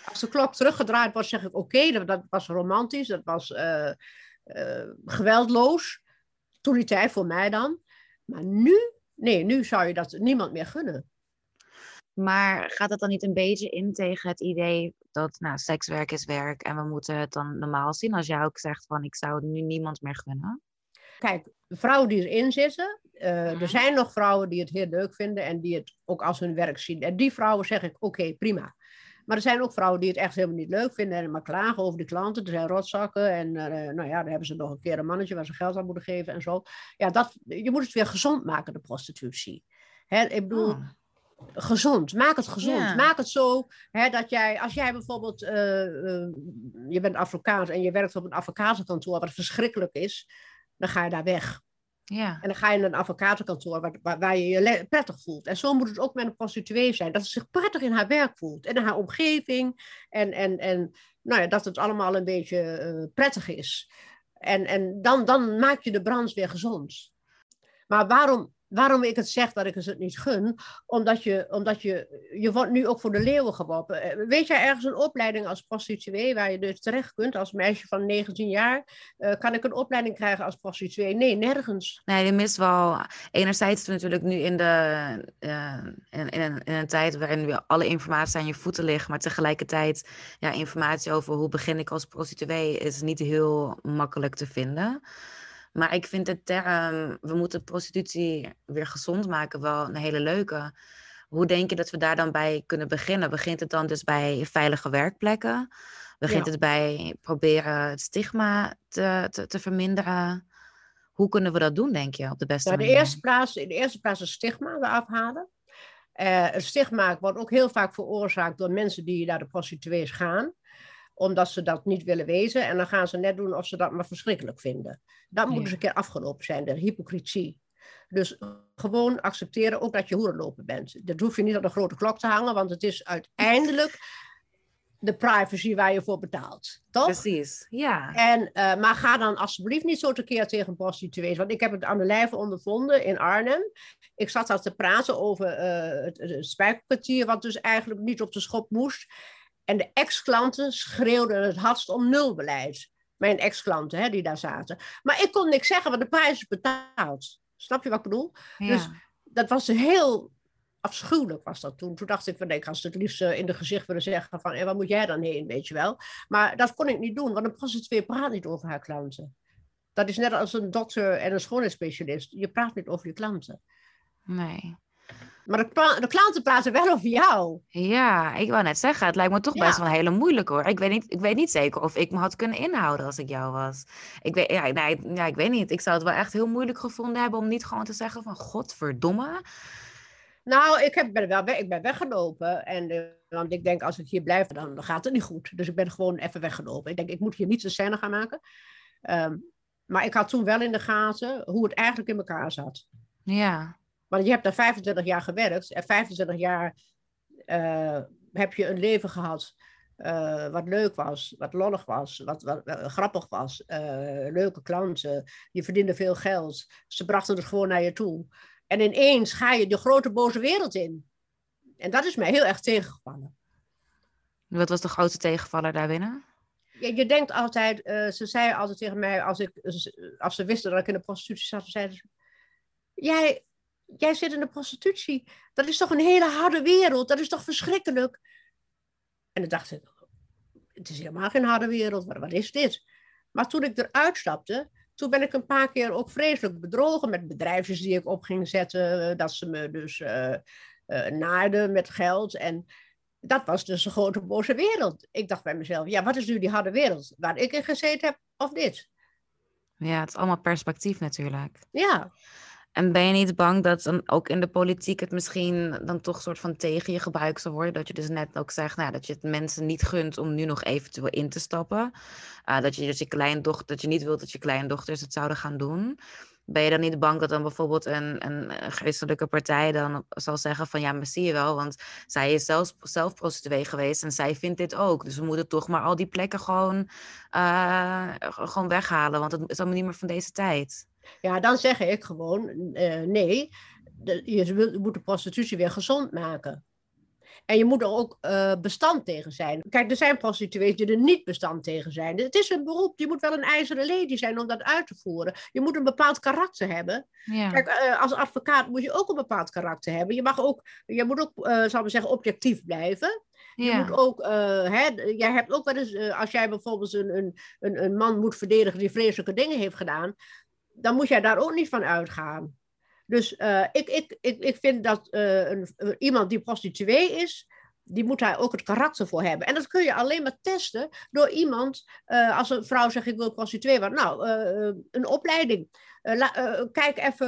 Als de klok teruggedraaid wordt, zeg ik oké, dat, was romantisch, dat was eh, geweldloos. Toen die tijd voor mij dan. Maar nu, nee, nu zou je dat niemand meer gunnen.
Maar gaat dat dan niet een beetje in tegen het idee dat nou, sekswerk is werk en we moeten het dan normaal zien? Als jij ook zegt van ik zou het nu niemand meer gunnen.
Kijk, vrouwen die erin zitten, eh,
Mhm.
er zijn nog vrouwen die het heel leuk vinden en die het ook als hun werk zien. En die vrouwen zeg ik, oké, prima. Maar er zijn ook vrouwen die het echt helemaal niet leuk vinden en maar klagen over die klanten. Er zijn rotzakken en eh, nou ja, dan hebben ze nog een keer een mannetje waar ze geld aan moeten geven en zo. Ja, dat, je moet het weer gezond maken, de prostitutie. Hè, ik bedoel,
Oh.
gezond. Maak het gezond. Maak het zo hè, dat jij, als jij bijvoorbeeld, eh, eh, je bent advocaat en je werkt op een advocatenkantoor wat verschrikkelijk is, dan ga je daar weg.
Ja.
En dan ga je naar een advocatenkantoor waar, waar, waar je je prettig voelt. En zo moet het ook met een prostituee zijn. Dat ze zich prettig in haar werk voelt. En in haar omgeving. En, en, en nou ja, dat het allemaal een beetje eh, prettig is. En, en dan, dan maak je de branche weer gezond. Maar waarom, waarom ik het zeg dat ik het niet gun? Omdat je, omdat je, je wordt nu ook voor de leeuwen geworpen. Eh, Weet jij ergens een opleiding als prostituee waar je dus terecht kunt als meisje van 19 jaar? Eh, kan ik een opleiding krijgen als prostituee? Nee, nergens.
Nee, je mist wel. Enerzijds natuurlijk nu in, de, eh, in, in, een, tijd waarin weer alle informatie aan je voeten ligt, maar tegelijkertijd ja, informatie over hoe begin ik als prostituee is niet heel makkelijk te vinden. Maar ik vind de term, we moeten prostitutie weer gezond maken, wel een hele leuke. Hoe denk je dat we daar dan bij kunnen beginnen? Begint het dan dus bij veilige werkplekken? Begint
Ja.
het bij proberen het stigma te, te, te verminderen? Hoe kunnen we dat doen, denk je, op de beste
Nou, de
manier?
eerste plaats, in de eerste plaats het stigma eraf halen. Eh, het stigma wordt ook heel vaak veroorzaakt door mensen die naar de prostituees gaan omdat ze dat niet willen wezen. En dan gaan ze net doen of ze dat maar verschrikkelijk vinden. Dat moet
Ja.
eens een keer afgelopen zijn, de hypocrisie. Dus gewoon accepteren ook dat je hoerenloper bent. Dat hoef je niet aan de grote klok te hangen, want het is uiteindelijk de privacy waar je voor betaalt. Toch?
Precies, ja.
En, eh, maar ga dan alsjeblieft niet zo tekeer tegen prostituees. Want ik heb het aan de lijve ondervonden in Arnhem. Ik zat daar te praten over eh, het, het spijkerkwartier, wat dus eigenlijk niet op de schop moest. En de ex-klanten schreeuwden het hardst om nulbeleid. Mijn ex-klanten hè, die daar zaten. Maar ik kon niks zeggen, want de prijs is betaald. Snap je wat ik bedoel?
ja.
dus- Dat was heel afschuwelijk was dat toen. Toen dacht ik van, nee, ik had ze het liefst eh, in de gezicht willen zeggen van, en waar moet jij dan heen, weet je wel. Maar dat kon ik niet doen, want een prostituee praat niet over haar klanten. Dat is net als een dokter en een schoonheidsspecialist. Je praat niet over je klanten.
Nee.
Maar de, de klanten praten wel over jou.
Ja, ik wou net zeggen, het lijkt me toch
Ja.
best wel een hele moeilijk hoor. Ik weet, niet, ik weet niet zeker of ik me had kunnen inhouden als ik jou was. Ik weet, ja, nee, ja, ik weet niet. Ik zou het wel echt heel moeilijk gevonden hebben om niet gewoon te zeggen van godverdomme.
Nou, ik, heb, ben, wel, weg- ik ben weggelopen. En, eh, want ik denk, als ik hier blijf, dan, gaat het niet goed. Dus ik ben gewoon even weggelopen. Ik denk, ik moet hier niet de scène gaan maken. Ehm, maar ik had toen wel in de gaten hoe het eigenlijk in elkaar zat.
Ja,
Want je hebt daar 25 jaar gewerkt. En 25 jaar eh, heb je een leven gehad eh, wat leuk was, wat lollig was, wat, wat grappig was. eh, leuke klanten. Je verdiende veel geld. Ze brachten het gewoon naar je toe. En ineens ga je de grote boze wereld in. En dat is mij heel erg tegengevallen.
Wat was de grootste tegenvaller daarbinnen?
Ja, je denkt altijd, uh, ze zei altijd tegen mij, als, ik, als ze wisten dat ik in de prostitutie zat, zeiden ze, jij, jij zit in de prostitutie. Dat is toch een hele harde wereld, dat is toch verschrikkelijk? En dan dacht ik, het is helemaal geen harde wereld, wat, wat is dit? Maar toen ik eruit stapte, toen ben ik een paar keer ook vreselijk bedrogen met bedrijfjes die ik op ging zetten. Dat ze me dus uh, uh, naarden met geld. En dat was dus een grote boze wereld. Ik dacht bij mezelf, ja, wat is nu die harde wereld? Waar ik in gezeten heb of dit?
Ja, het is allemaal perspectief natuurlijk.
Ja.
En ben je niet bang dat dan ook in de politiek het misschien dan toch soort van tegen je gebruikt zou worden? Dat je dus net ook zegt nou, dat je het mensen niet gunt om nu nog eventueel in te stappen. Uh, dat je dus je kleindochter, dat je niet wilt dat je kleindochters het zouden gaan doen. Ben je dan niet bang dat dan bijvoorbeeld een, een geestelijke partij dan zal zeggen van ja, maar zie je wel, want zij is zelf, zelf prostituee geweest en zij vindt dit ook. Dus we moeten toch maar al die plekken gewoon, uh, gewoon weghalen, want het is allemaal niet meer van deze tijd.
Ja, dan zeg ik gewoon uh, nee, de, je moet de prostitutie weer gezond maken. En je moet er ook uh, bestand tegen zijn. Kijk, er zijn prostituees die er niet bestand tegen zijn. Het is een beroep, je moet wel een ijzeren lady zijn om dat uit te voeren. Je moet een bepaald karakter hebben. Ja. Kijk, uh, als advocaat moet je ook een bepaald karakter hebben. Je mag ook, je moet ook, uh, zal ik zeggen, objectief blijven. Je moet ook, hè, jij hebt ook wel eens, als jij bijvoorbeeld een, een, een man moet verdedigen die vreselijke dingen heeft gedaan, dan moet jij daar ook niet van uitgaan. Dus uh, ik, ik, ik, ik vind dat uh, een, iemand die prostituee is, die moet daar ook het karakter voor hebben. En dat kun je alleen maar testen door iemand, uh, als een vrouw zegt ik wil prostituee worden, nou, een opleiding. Kijk even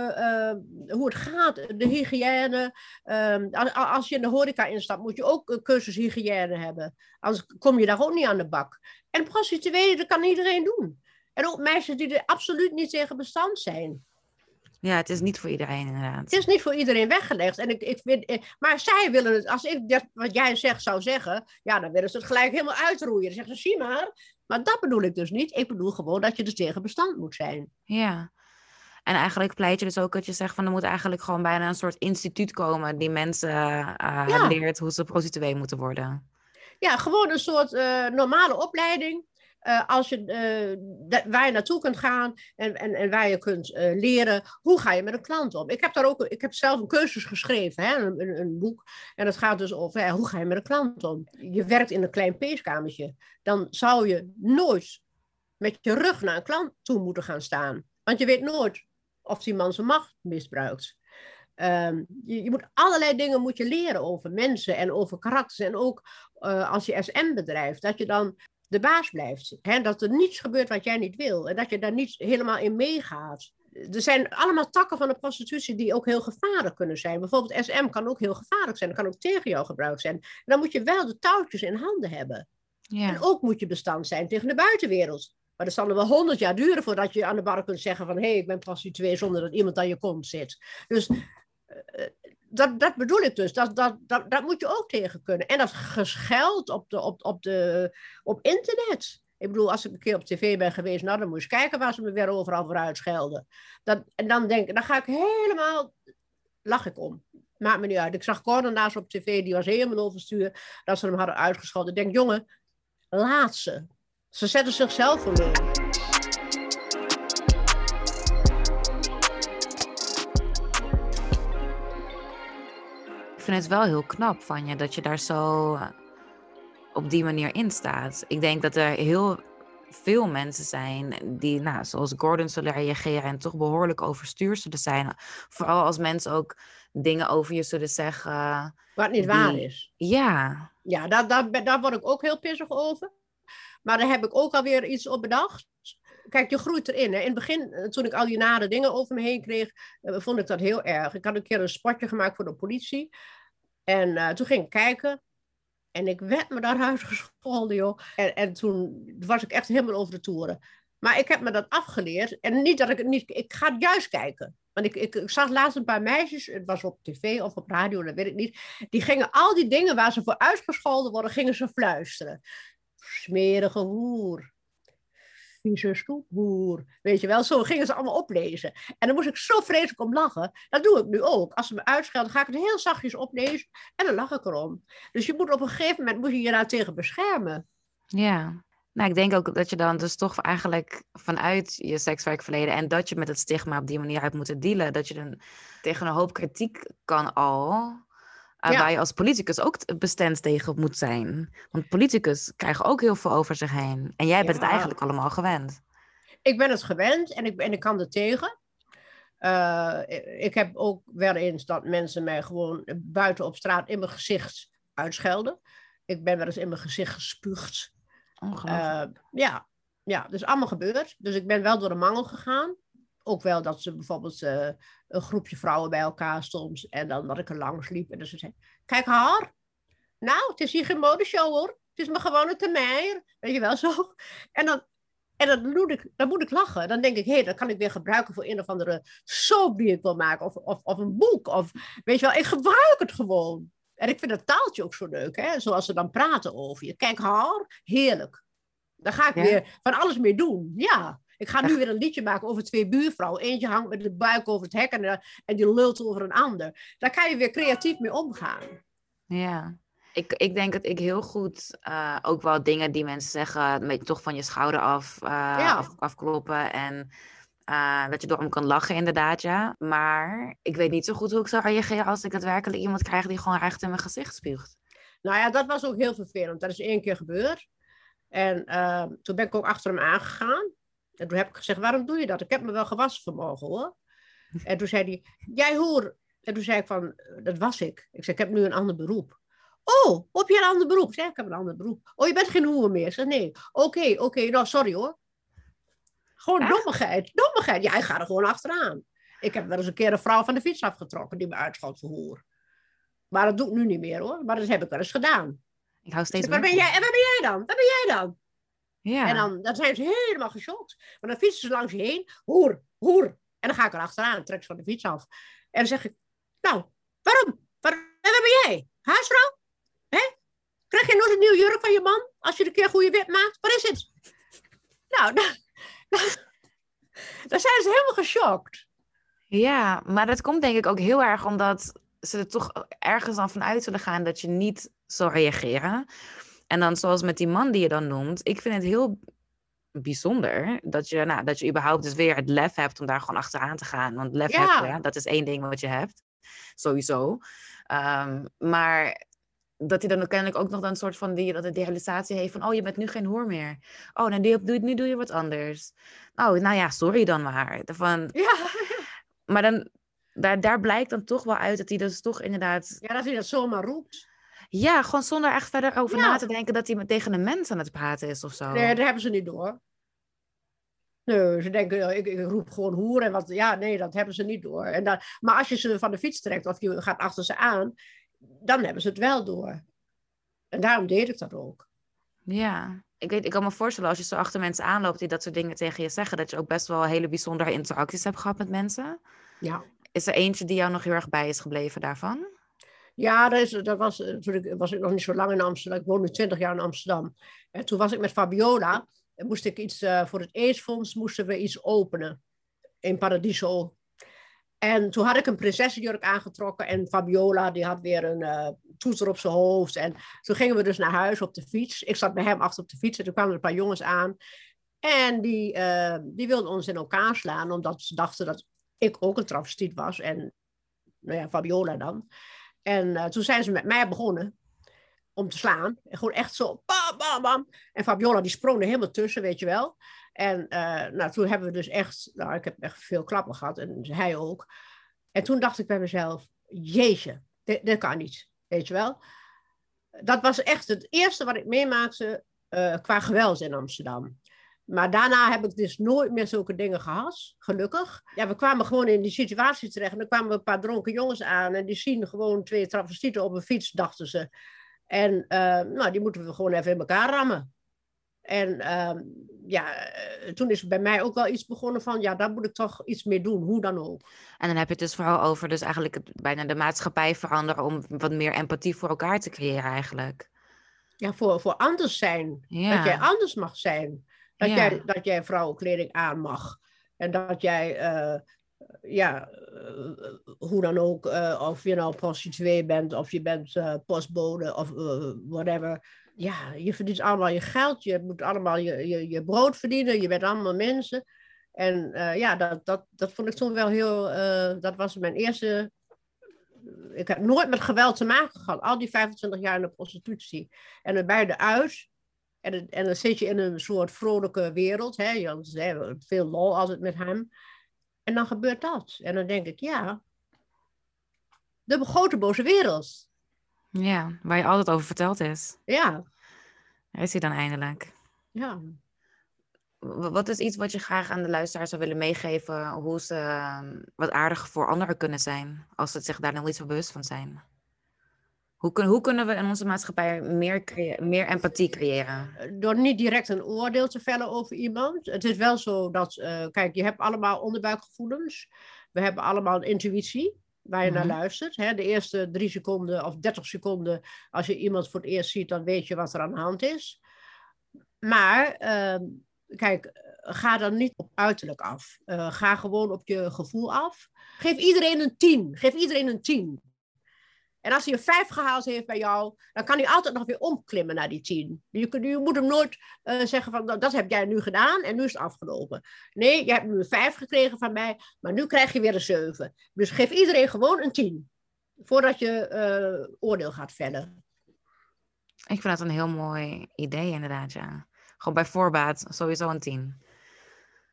hoe het gaat, de hygiëne. Ehm, als, als, je in de horeca instapt, moet je ook cursus hygiëne hebben. Anders kom je daar ook niet aan de bak. En prostituee, dat kan iedereen doen. En ook meisjes die er absoluut niet tegen bestand zijn.
Ja, het is niet voor iedereen inderdaad.
Het is niet voor iedereen weggelegd. En ik, ik vind, eh, maar zij willen het, als ik dat, wat jij zegt zou zeggen, ja, dan willen ze het gelijk helemaal uitroeien. Dan zeggen ze, zie maar. Maar dat bedoel ik dus niet. Ik bedoel gewoon dat je dus tegen bestand moet zijn.
Ja. En eigenlijk pleit je dus ook dat je zegt van er moet eigenlijk gewoon bijna een soort instituut komen die mensen uh, ja. leert hoe ze prostituee moeten worden.
Ja, gewoon een soort uh, normale opleiding. Uh, als je, uh, waar je naartoe kunt gaan en, en, en waar je kunt uh, leren, hoe ga je met een klant om? Ik heb daar ook, ik heb zelf een cursus geschreven, hè, een, een, boek. En het gaat dus over, hoe ga je met een klant om? Je werkt in een klein peeskamertje. Dan zou je nooit met je rug naar een klant toe moeten gaan staan. Want je weet nooit of die man zijn macht misbruikt. Um, je, je, moet allerlei dingen moet je leren over mensen en over karakters. En ook als je SM bedrijft, dat je dan de baas blijft. Hè? Dat er niets gebeurt wat jij niet wil. En dat je daar niet helemaal in meegaat. Er zijn allemaal takken van de prostitutie die ook heel gevaarlijk kunnen zijn. Bijvoorbeeld SM kan ook heel gevaarlijk zijn. Dat kan ook tegen jou gebruikt zijn. En dan moet je wel de touwtjes in handen hebben. Ja. En ook moet je bestand zijn tegen de buitenwereld. Maar dat zal er wel honderd jaar duren voordat je aan de bar kunt zeggen van... hé, hey, ik ben prostituee zonder dat iemand aan je kont zit. Dus uh, dat, dat bedoel ik dus. Dat, dat, dat, dat moet je ook tegen kunnen. En dat gescheld op, de, op, op, de, op internet. Ik bedoel, als ik een keer op tv ben geweest, nou, dan moet je kijken waar ze me weer overal voor uitschelden. Dat, en dan denk dan ga ik helemaal, lach ik om. Maakt me niet uit. Ik zag Gordon naast op tv, die was helemaal overstuur, dat ze hem hadden uitgescholden. Ik denk, jongen, laat ze. Ze zetten zichzelf voor.
Vind het wel heel knap van je dat je daar zo eh, op die manier in staat. Ik denk dat er heel veel mensen zijn die, nou, zoals Gordon zullen reageren en toch behoorlijk overstuur zullen zijn. Vooral als mensen ook dingen over je zullen zeggen.
Wat niet waar is.
Ja.
Ja, daar, daar, daar word ik ook heel pissig over. Maar daar heb ik ook alweer iets op bedacht. Kijk, je groeit erin. Hè. In het begin, eh, toen ik al die nare dingen over me heen kreeg, eh, vond ik dat heel erg. Ik had een keer een spotje gemaakt voor de politie. En uh, toen ging ik kijken. En ik werd me daaruit gescholden, joh. En, en toen was ik echt helemaal over de toeren. Maar ik heb me dat afgeleerd. En niet dat ik het niet... Ik ga juist kijken. Want ik, ik, ik, zag laatst een paar meisjes, het was op tv of op radio, dat weet ik niet. Die gingen al die dingen waar ze voor uitgescholden worden, gingen ze fluisteren. Smerige hoer. Vieze stoephoer. Weet je wel, zo gingen ze allemaal oplezen. En dan moest ik zo vreselijk om lachen. Dat doe ik nu ook. Als ze me uitschelden, ga ik het heel zachtjes oplezen en dan lach ik erom. Dus je moet op een gegeven moment moet je je daar tegen beschermen.
Ja. Nou, ik denk ook dat je dan dus toch eigenlijk vanuit je sekswerkverleden en dat je met het stigma op die manier uit moet dealen, dat je dan tegen een hoop kritiek kan al, uh, waar je als politicus ook bestand tegen moet zijn. Want politicus krijgen ook heel veel over zich heen. En jij bent het eigenlijk allemaal gewend.
Ik ben het gewend en ik, en ik kan er tegen. Uh, ik heb ook wel eens dat mensen mij gewoon buiten op straat in mijn gezicht uitschelden. Ik ben wel eens in mijn gezicht gespuugd. Uh, ja, ja, dus allemaal gebeurd. Dus ik ben wel door de mangel gegaan. Ook wel dat ze bijvoorbeeld uh, een groepje vrouwen bij elkaar stond. En dan dat ik er langs liep. En dat ze zei, kijk haar. Nou, het is hier geen modeshow hoor. Het is maar gewoon een termijn. Weet je wel zo. En dan, en dan moet, ik, dan moet ik lachen. Dan denk ik, hé, hey, dat kan ik weer gebruiken voor een of andere soap die ik wil maken. Of, of, of een boek. Of, weet je wel, ik gebruik het gewoon. En ik vind het taaltje ook zo leuk, hè? zoals ze dan praten over je. Kijk haar, heerlijk. Daar ga ik weer van alles mee doen. Ja, ik ga nu weer een liedje maken over twee buurvrouwen. Eentje hangt met de buik over het hek en, eh, en die lult over een ander. Daar kan je weer creatief mee omgaan.
Ja, ik, ik denk dat ik heel goed uh, ook wel dingen die mensen zeggen, beetje toch van je schouder af, uh, ja. af afkloppen. En uh, dat je door hem kan lachen, inderdaad, ja. Maar ik weet niet zo goed hoe ik zou reageren als ik daadwerkelijk iemand krijg die gewoon recht in mijn gezicht spuugt.
Nou ja, dat was ook heel vervelend. Dat is één keer gebeurd. En uh, toen ben ik ook achter hem aangegaan. En toen heb ik gezegd, waarom doe je dat? Ik heb me wel gewassen vanmorgen hoor. En toen zei hij, jij hoor. En toen zei ik van, dat was ik. Ik zei, ik heb nu een ander beroep. Oh, heb je een ander beroep? Ik zei, ik heb een ander beroep. Oh, je bent geen hoer meer? Ik zei, nee. Oké, okay, oké, okay, nou sorry hoor. Gewoon Echt? dommigheid. Dommigheid. Ja, hij gaat er gewoon achteraan. Ik heb wel eens een keer een vrouw van de fiets afgetrokken die me uitschot voor hoer. Maar dat doe ik nu niet meer hoor. Maar dat heb ik wel eens gedaan.
Ik hou steeds
waar ben, jij, en waar ben jij dan? Waar ben jij dan? Ja. En dan, dan zijn ze helemaal geschokt. Maar dan fietsen ze langs je heen. Hoer, hoer. En dan ga ik er achteraan en trek ze van de fiets af. En dan zeg ik, nou, waarom? Waar, en waar ben jij? Huisvrouw? Hè? Krijg je nooit een nieuw jurk van je man? Als je een keer goede wit maakt? Wat is het? Nou, dan, dan zijn ze helemaal geschokt.
Ja, maar dat komt denk ik ook heel erg omdat ze er toch ergens dan vanuit zullen gaan dat je niet zal reageren. En dan zoals met die man die je dan noemt, ik vind het heel bijzonder dat je, nou, dat je überhaupt dus weer het lef hebt om daar gewoon achteraan te gaan. Want lef ja. heb je, dat is één ding wat je hebt, sowieso. Um, maar dat hij dan kennelijk ook nog dan een soort van die, dat de realisatie heeft van, oh, je bent nu geen hoer meer. Oh, nou, nu, nu doe je wat anders. Oh, nou ja, sorry dan maar. Van,
ja.
Maar dan, daar, daar blijkt dan toch wel uit dat hij dus toch inderdaad...
Ja, dat hij dat zomaar roept.
Ja, gewoon zonder echt verder over ja. na te denken dat hij tegen een mens aan het praten is of zo.
Nee, dat hebben ze niet door. Nee, ze denken, ik, ik, roep gewoon hoer en wat. Ja, nee, dat hebben ze niet door. En dan, maar als je ze van de fiets trekt of je gaat achter ze aan, dan hebben ze het wel door. En daarom deed ik dat ook.
Ja, ik, weet, ik kan me voorstellen als je zo achter mensen aanloopt die dat soort dingen tegen je zeggen, dat je ook best wel hele bijzondere interacties hebt gehad met mensen.
Ja.
Is er eentje die jou nog heel erg bij is gebleven daarvan?
Ja, dat, dat was, toen ik, was ik nog niet zo lang in Amsterdam. Ik woonde 20 jaar in Amsterdam. En toen was ik met Fabiola. En moest ik iets, uh, voor het AIDS-fonds moesten we iets openen. In Paradiso. En toen had ik een prinsessenjurk aangetrokken. En Fabiola die had weer een uh, toeter op zijn hoofd. En toen gingen we dus naar huis op de fiets. Ik zat bij hem achter op de fiets. En toen kwamen er een paar jongens aan. En die, die wilden ons in elkaar slaan. Omdat ze dachten dat ik ook een travestiet was. En nou ja, Fabiola dan. En uh, toen zijn ze met mij begonnen om te slaan. En gewoon echt zo, bam, bam, bam. En Fabiola die sprong er helemaal tussen, weet je wel. En uh, nou, toen hebben we dus echt, nou, ik heb echt veel klappen gehad en hij ook. En toen dacht ik bij mezelf, jeetje, dit, kan niet, weet je wel. Dat was echt het eerste wat ik meemaakte uh, qua geweld in Amsterdam. Maar daarna heb ik dus nooit meer zulke dingen gehad, gelukkig. Ja, we kwamen gewoon in die situatie terecht. En dan kwamen een paar dronken jongens aan. En die zien gewoon twee travestieten op een fiets, dachten ze. En uh, nou, die moeten we gewoon even in elkaar rammen. En uh, ja, eh, toen is bij mij ook wel iets begonnen van, ja, daar moet ik toch iets mee doen, hoe dan ook.
En dan heb je het dus vooral over, dus eigenlijk het, bijna de maatschappij veranderen om wat meer empathie voor elkaar te creëren eigenlijk.
Ja, voor, voor anders zijn. Ja. Dat jij anders mag zijn. Dat,
Ja.
jij, dat jij vrouwenkleding aan mag. En dat jij, eh, ja, eh, hoe dan ook, eh, of je nou prostituee bent, of je bent postbode, of whatever. Ja, je verdient allemaal je geld, je moet allemaal je, je, je brood verdienen, je bent allemaal mensen. En ja, dat, dat, dat vond ik toen wel heel, dat was mijn eerste ik heb nooit met geweld te maken gehad. Al die 25 jaar in de prostitutie. En er beide uit. En, en dan zit je in een soort vrolijke wereld. Hè? Je veel lol altijd met hem. En dan gebeurt dat. En dan denk ik, ja. De grote boze wereld.
Ja, waar je altijd over verteld is.
Ja,
Daar is hij dan eindelijk.
ja.
Wat is iets wat je graag aan de luisteraar zou willen meegeven, hoe ze eh, wat aardiger voor anderen kunnen zijn, als ze zich daar nog niet zo bewust van zijn? Hoe, kun, hoe kunnen we in onze maatschappij meer, meer empathie creëren?
Door niet direct een oordeel te vellen over iemand. Het is wel zo dat, eh, kijk, je hebt allemaal onderbuikgevoelens. We hebben allemaal een intuïtie waar je
Mhm.
naar luistert. Hè? De eerste drie seconden of dertig seconden, als je iemand voor het eerst ziet, dan weet je wat er aan de hand is. Maar, ehm, kijk, ga dan niet op uiterlijk af. Eh, ga gewoon op je gevoel af. Geef iedereen een tien. Geef iedereen een tien. En als hij een vijf gehaald heeft bij jou, dan kan hij altijd nog weer omklimmen naar die tien. Je, moet hem nooit eh, zeggen van, "Nou, dat heb jij nu gedaan en nu is het afgelopen. Nee, je hebt nu een vijf gekregen van mij, maar nu krijg je weer een zeven. Dus geef iedereen gewoon een tien. Voordat je eh, oordeel gaat vellen.
Ik vind dat een heel mooi idee, inderdaad, ja. Gewoon bij voorbaat sowieso een tien.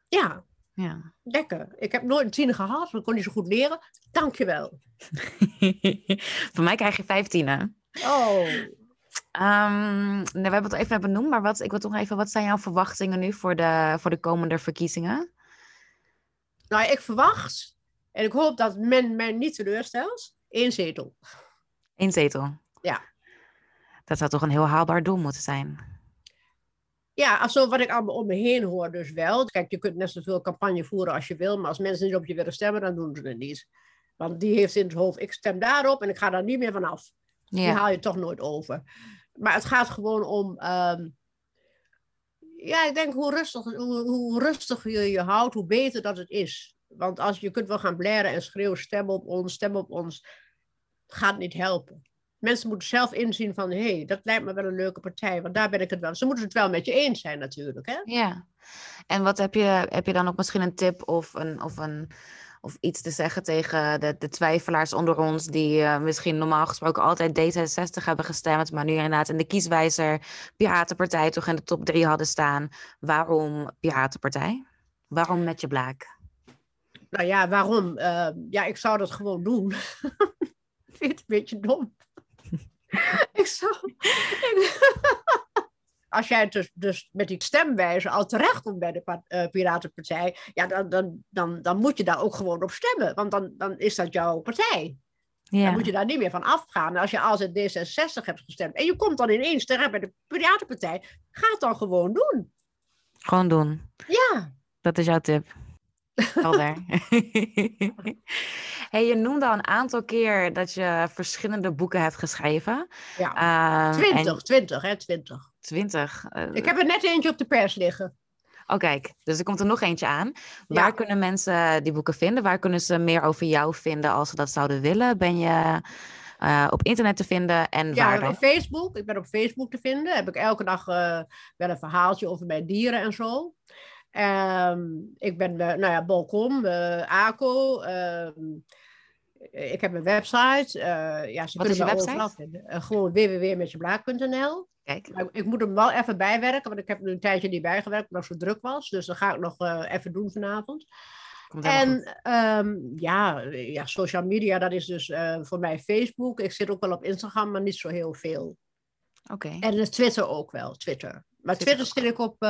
Ja,
Ja.
lekker. Ik heb nooit een tien gehad, want ik kon niet zo goed leren. Dankjewel.
Van mij krijg je vijftienen.
Oh,
Ehm, nou, we hebben het even benoemd, maar wat, ik wil toch even, wat zijn jouw verwachtingen nu voor de, voor de komende verkiezingen?
nou ik verwacht, en ik hoop dat men mij niet teleurstelt, één zetel.
Eén zetel.
Ja.
Dat zou toch een heel haalbaar doel moeten zijn.
Ja, zo wat ik allemaal om me heen hoor dus wel. Kijk, je kunt net zoveel campagne voeren als je wil, maar als mensen niet op je willen stemmen, dan doen ze het niet. Want die heeft in het hoofd, ik stem daarop en ik ga daar niet meer vanaf. Die
Ja.
haal je toch nooit over. Maar het gaat gewoon om, ehm, ja, ik denk hoe rustig, hoe, hoe rustig je je houdt, hoe beter dat het is. Want als je kunt wel gaan blaren en schreeuwen, stem op ons, stem op ons, gaat niet helpen. Mensen moeten zelf inzien van, hé, hey, dat lijkt me wel een leuke partij, want daar ben ik het wel. Ze moeten het wel met je eens zijn natuurlijk, hè?
Ja. En wat heb je, heb je dan ook misschien een tip of, een, of, een, of iets te zeggen tegen de, de twijfelaars onder ons die eh, misschien normaal gesproken altijd D66 hebben gestemd, maar nu inderdaad in de kieswijzer Piratenpartij toch in de top drie hadden staan. Waarom Piratenpartij? Waarom met je blaak?
Nou ja, waarom? Eh, ja, ik zou dat gewoon doen. ik vind het een beetje dom. ik. Als jij dus, dus met die stemwijze al terecht komt bij de eh, Piratenpartij, ja, dan, dan, dan, dan moet je daar ook gewoon op stemmen. Want dan, dan is dat jouw partij.
Ja.
Dan moet je daar niet meer van afgaan. Als je altijd D66 hebt gestemd en je komt dan ineens terecht bij de Piratenpartij, ga het dan gewoon doen.
Gewoon doen.
Ja.
Dat is jouw tip. Helder. hey, je noemde al een aantal keer dat je verschillende boeken hebt geschreven.
ja.
Ehm, en
20, 20, hè, 20.
20. eh,
Ik heb er net eentje op de pers liggen.
Oh, kijk. Dus er komt er nog eentje aan. Waar
Ja.
kunnen mensen die boeken vinden? Waar kunnen ze meer over jou vinden als ze dat zouden willen? Ben je eh, op internet te vinden en waar
Ja,
dan?
Facebook. Ik ben op Facebook te vinden. Heb ik elke dag eh, wel een verhaaltje over mijn dieren en zo. Ehm, ik ben, nou ja, Bolcom, eh ACO. ehm, ik heb een website. eh, ja, ze
Wat
kunnen
is je website?
vinden. Eh, gewoon www.metjeblaak.nl.
Kijk.
Ik moet hem wel even bijwerken, want ik heb er een tijdje niet bijgewerkt, omdat het zo druk was. Dus dat ga ik nog eh, even doen vanavond. En ehm, ja, ja, social media, dat is dus voor mij Facebook. Ik zit ook wel op Instagram, maar niet zo heel veel.
Oké.
En eh, Twitter ook wel, Twitter. Maar
Twitter
Twitter zit ik op,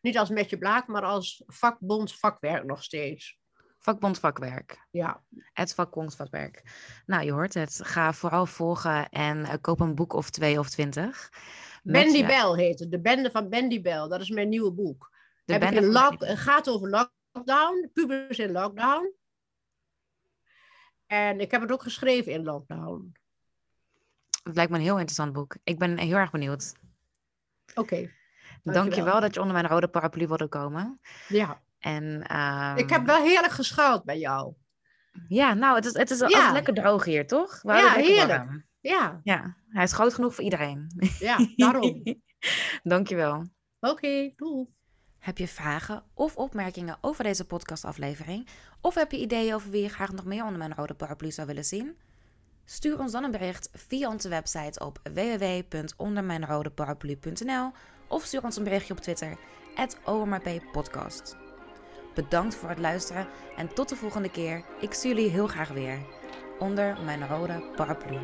niet als Metje Blaak, maar als vakbond vakwerk nog steeds.
Vakbond Vakwerk.
Ja,
Het vakbond Vakwerk. Nou, je hoort het. Ga vooral volgen en eh, koop een boek of twee of twintig.
Bendy
je-
Bell heet het. De Bende van Bendy Bell. Dat is mijn nieuwe boek.
De
Heb
bende
lock- het gaat over lockdown, pubers in lockdown. En ik heb het ook geschreven in lockdown.
Het lijkt me een heel interessant boek. Ik ben heel erg benieuwd.
Oké.
Dankjewel dat je onder mijn rode paraplu wilde komen.
Ja.
En, ehm,
Ik heb wel heerlijk geschuild bij jou.
Ja, nou, het is, het is
Ja.
altijd lekker droog hier, toch? We
Ja, heerlijk.
warm.
Ja,
Ja, hij is groot genoeg voor iedereen.
ja, daarom.
Dankjewel.
Oké, doei.
Heb je vragen of opmerkingen over deze podcastaflevering? Of heb je ideeën over wie je graag nog meer onder mijn rode paraplu zou willen zien? Stuur ons dan een bericht via onze website op www.ondermijnrodeparaplu.nl of stuur ons een berichtje op Twitter, @omrppodcast. Bedankt voor het luisteren en tot de volgende keer. Ik zie jullie heel graag weer. Onder mijn rode paraplu.